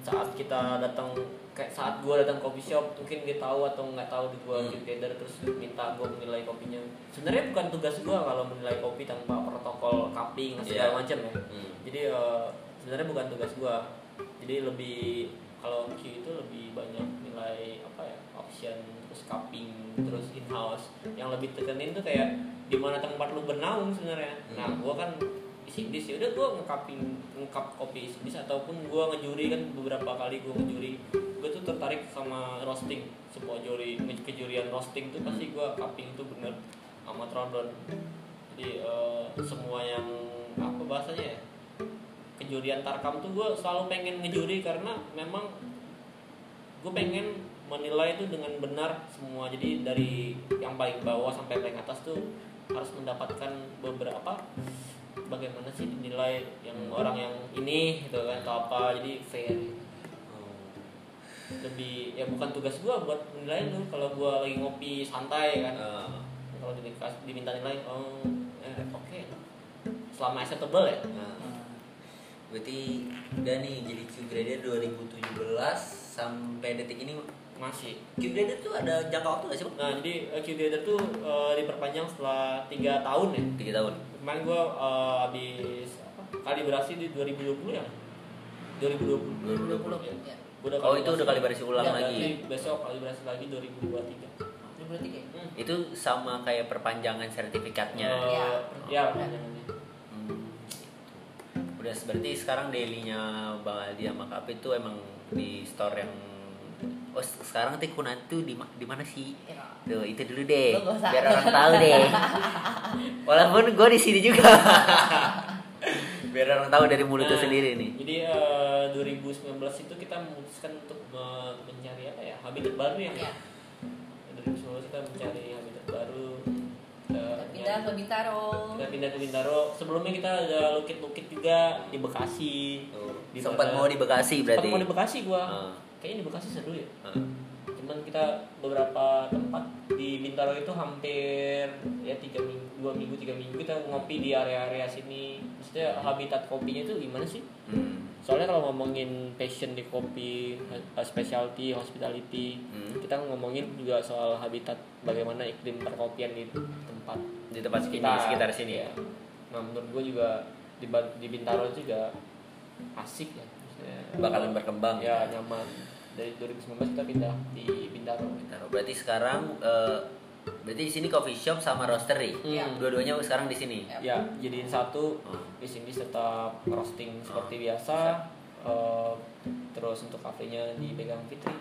saat kita datang kayak saat gua datang coffee shop mungkin dia tahu atau nggak tahu di gua Hmm. together terus minta gua menilai kopinya sebenarnya bukan tugas gua kalau menilai kopi tanpa protokol cupping segala Iya. macam ya Hmm. jadi eh, sebenarnya bukan tugas gua jadi lebih kalau Q itu lebih banyak nilai apa ya option terus cupping terus in house yang lebih tekenin tuh kayak di mana tempat lu bernaung sebenarnya. Nah Hmm. gua kan isi bis ya udah gua ngekaping ngekap kopi isi bis ataupun gua ngejuri kan beberapa kali gua ngejuri gua tuh tertarik sama roasting. Semua juri kejurian roasting tuh pasti gua cupping itu bener sama Trodon jadi eh, semua yang apa bahasanya ya kejurian tarkam tuh gue selalu pengen ngejuri karena memang gue pengen menilai itu dengan benar semua. Jadi dari yang paling bawah sampai paling atas tuh harus mendapatkan beberapa bagaimana sih dinilai yang orang yang ini gitu kan atau apa. Jadi fair. Lebih ya bukan tugas gue buat menilai lu. Kalau gue lagi ngopi santai kan Eh, kalau diminta, diminta nilai oh eh, oke. Selama acceptable ya? Nah, berarti udah nih jadi Q grader 2017 sampai detik ini masih Q grader tuh ada jangka waktu gak sih bang? Nah jadi uh, Q-Grader tuh uh, diperpanjang setelah tiga tahun ya. Tiga tahun. Kemarin gue uh, habis apa, kalibrasi di 2020 ya. 2020. 2020 ya. ya. Gua udah Oh itu udah kalibrasi ulang Ya, lagi. Besok kalibrasi lagi 2023. 2023 Hmm. Itu sama kayak perpanjangan sertifikatnya. Uh, Ya. ya perpanjangannya. Hmm, Udah berarti sekarang dailynya Bang Aldi sama Kape itu emang di store yang Oh sekarang tuh Kunan tuh di ma- di mana sih? Ya. Tuh itu dulu deh, biar orang tahu deh. Walaupun gue di sini juga. biar orang tahu dari mulut Nah, sendiri nih. Jadi uh, 2019 itu kita memutuskan untuk me- mencari apa ya habitat baru ya. Ya. 2019 kita mencari habitat baru. Kita Kita pindah ke Bintaro kita pindah ke Bintaro sebelumnya kita ada lukit-lukit juga di Bekasi Tuh, Di Sempat mana- mau di Bekasi berarti. Sempat mau di Bekasi gua Ah. Kayaknya di Bekasi seru ya Ah. cuman kita beberapa tempat di Bintaro itu hampir ya tiga minggu dua minggu tiga minggu kita ngopi di area-area sini maksudnya habitat kopinya itu gimana sih Hmm. soalnya kalau ngomongin passion di kopi specialty hospitality Hmm. kita ngomongin juga soal habitat bagaimana iklim perkopian di tempat Di tempat sekitar, sekitar sini ya. Nah menurut gue juga di, di Bintaro juga asik ya. Maksudnya, Bakalan berkembang. Ya nyaman. Dari 2019 kita pindah di Bintaro. Bintaro. Berarti sekarang eh, berarti di sini coffee shop sama roastery. Hmm. Dua-duanya sekarang di sini. Ya jadiin satu. Hmm. Di sini tetap roasting seperti Hmm. biasa. Eh, terus untuk kafenya dipegang Fitri.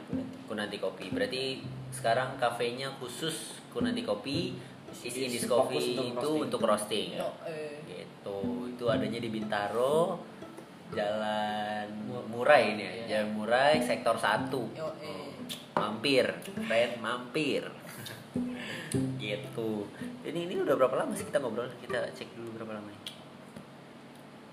Kunanti Kopi. Berarti sekarang kafenya khusus Kunanti Kopi, is Indis Coffee untuk itu roasting. untuk roasting. Eh. Gitu. Itu adanya di Bintaro, Jalan Murai ini ya. Iya. Jalan Murai sektor 1. Yo, eh. Mampir, friend mampir. gitu. Ini ini udah berapa lama sih kita ngobrol? Kita cek dulu berapa lama nih.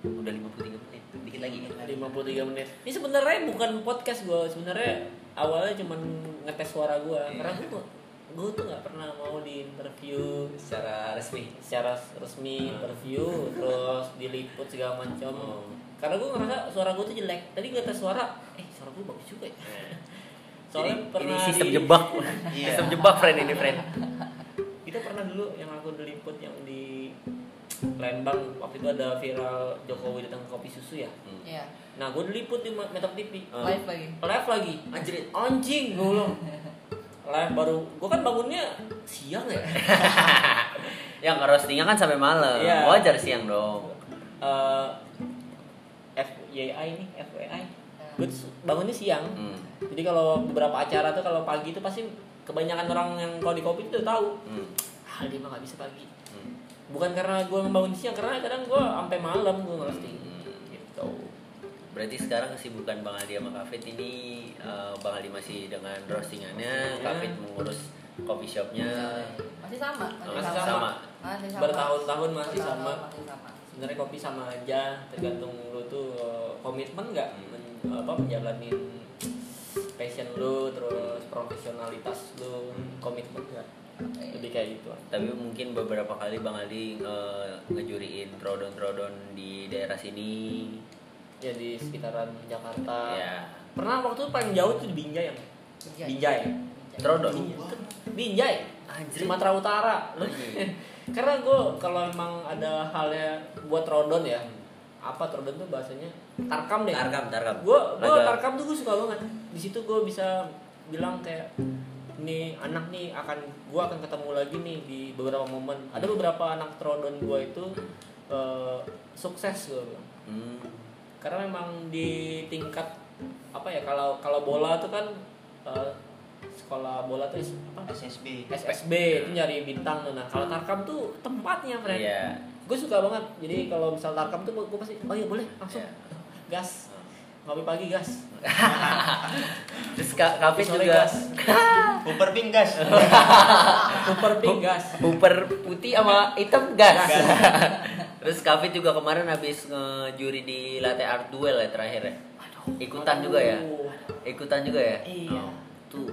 Udah 53 menit. Dikit lagi. 53 menit. Ini sebenarnya bukan podcast gue. Sebenarnya awalnya cuman ngetes suara gue. Iya. Karena gue gue tuh nggak pernah mau di interview Secara resmi. secara resmi interview terus diliput segala macam Oh. Karena gue ngerasa suara gue tuh jelek tadi gue tes suara eh suara gue bagus juga ya soalnya Jadi, pernah ini sistem di- jebak. Iya. sistem jebak friend ini friend. kita pernah dulu yang aku diliput yang di Lembang waktu itu ada viral Jokowi datang ke kopi susu ya Iya. nah gue diliput di Metap TV Oh. Live lagi. live lagi anjir anjing gue bilang live baru gue kan bangunnya siang ya Yang roastingnya kan sampai malam. Iya. Wajar siang dong. Eh, FYI nih FYI gue tuh bangunnya siang Hmm. jadi kalau beberapa acara tuh kalau pagi tuh pasti kebanyakan orang yang kalau di kopi itu tahu Hmm. ah dia mah gak bisa pagi Hmm. bukan karena gue membangun siang karena kadang gue sampai malam gue ngerosting Hmm. gitu Berarti sekarang kesibukan Bang Aldi sama Kafit ini eh, Bang Aldi masih dengan roastingannya. Kafit mengurus coffee shopnya. Masih sama. Oh, Masih sama. sama. Masih sama. Bertahun-tahun masih Bertahun-tahun sama. Masih sama. sebenarnya kopi sama aja tergantung lu tuh komitmen nggak? Men- apa menjalanin passion lu terus profesionalitas lu komitmen nggak? Lebih kayak gitu. Tapi mungkin beberapa kali Bang Aldi eh, ngejuriin trodon-trodon di daerah sini. ya di sekitaran Jakarta. Ya, pernah waktu itu paling jauh tuh di Binjai ya Binjai. Binjai. Trodon. Binjai. Anjir. Sumatera Utara. Karena gue kalau emang ada halnya buat Trodon ya apa Trodon tuh bahasanya? Tarkam deh. Tarkam, tarkam. gue gue tarkam tuh gue suka banget. Di situ gue bisa bilang kayak ini anak nih akan gue akan ketemu lagi nih di beberapa momen. Ada beberapa anak Trodon gue itu eh, sukses gue bilang. Hmm. karena memang di tingkat apa ya kalau kalau bola tuh kan eh, sekolah bola tuh apa? SSB SSB itu nyari bintang tuh. Nah kalau tarkam tuh tempatnya friend Iya. Gue suka banget jadi kalau misal tarkam tuh gue pasti oh iya boleh langsung Iya. gas ngopi pagi gas Terus Ka- Kavin Sore juga gas Cooper Pink gas super pink gas Hooper putih sama hitam gas. Terus Kavin juga kemarin habis ngejuri di latte art duel ya terakhir ya. Ikutan juga ya. Ikutan juga ya. Iya. Oh, tuh.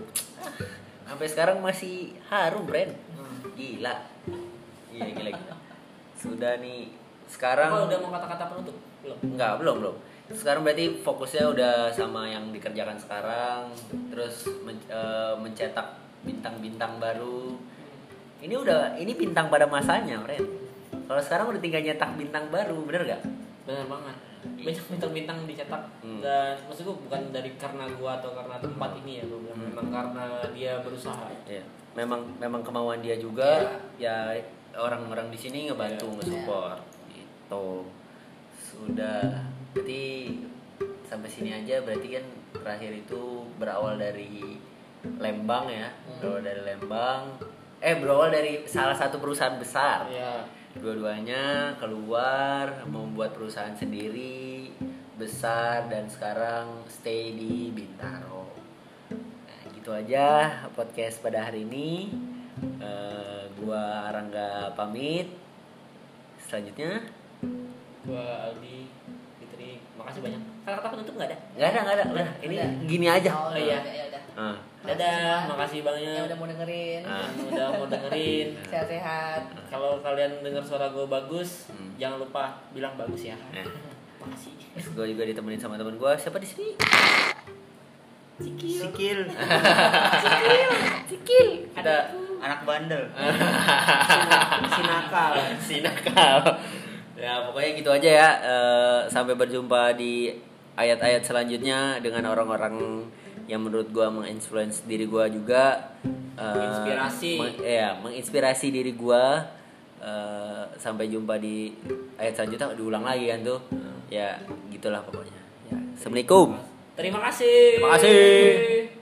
Sampai sekarang masih harum, Bren. Gila. Iya, gila gila. Sudah nih sekarang Apa udah mau kata-kata penutup belum Enggak, belum, belum. Sekarang berarti fokusnya udah sama yang dikerjakan sekarang, terus men- eh, mencetak bintang-bintang baru. Ini udah ini bintang pada masanya, Ren. Kalau sekarang udah tinggal nyetak bintang baru, bener gak? benar banget banyak bintang-bintang dicetak Hmm. dan maksudku bukan dari karena gua atau karena tempat ini ya gua bilang Hmm. memang karena dia berusaha Iya. Memang memang kemauan dia juga. Ya orang-orang di sini ngebantu, Iya. nge-support. Gitu. Sudah. Berarti sampai sini aja berarti kan terakhir itu berawal dari Lembang ya. Hmm. Berawal dari Lembang. Eh berawal dari salah satu perusahaan besar. ya Dua-duanya keluar membuat perusahaan sendiri besar dan sekarang stay di Bintaro. Nah, gitu aja podcast pada hari ini. Eh, gua Rangga pamit. Selanjutnya gua Aldi Fitri makasih banyak kata-kata penutup nggak ada nggak ada nggak ada udah ini Udah. gini aja. Oh, iya. iya. Ya udah. Ah, dadah makasih Yang banyak udah mau dengerin. Ah. yang udah mau dengerin Sehat-sehat. kalau kalian dengar suara gue bagus Hmm. jangan lupa bilang bagus ya Eh. makasih Terus gue juga ditemenin sama teman gue. Siapa di sini? Sikil Cikil. Kita Anak bandel si nakal si nakal. Ya pokoknya gitu aja ya. Eh, sampai berjumpa di ayat-ayat selanjutnya dengan orang-orang yang menurut gua menginfluence diri gua juga. Eh, Menginspirasi. meng- Iya, menginspirasi diri gua. Eh, sampai jumpa di ayat selanjutnya diulang lagi kan tuh. Ya gitulah pokoknya. Ya, Assalamualaikum. terima kasih Terima kasih.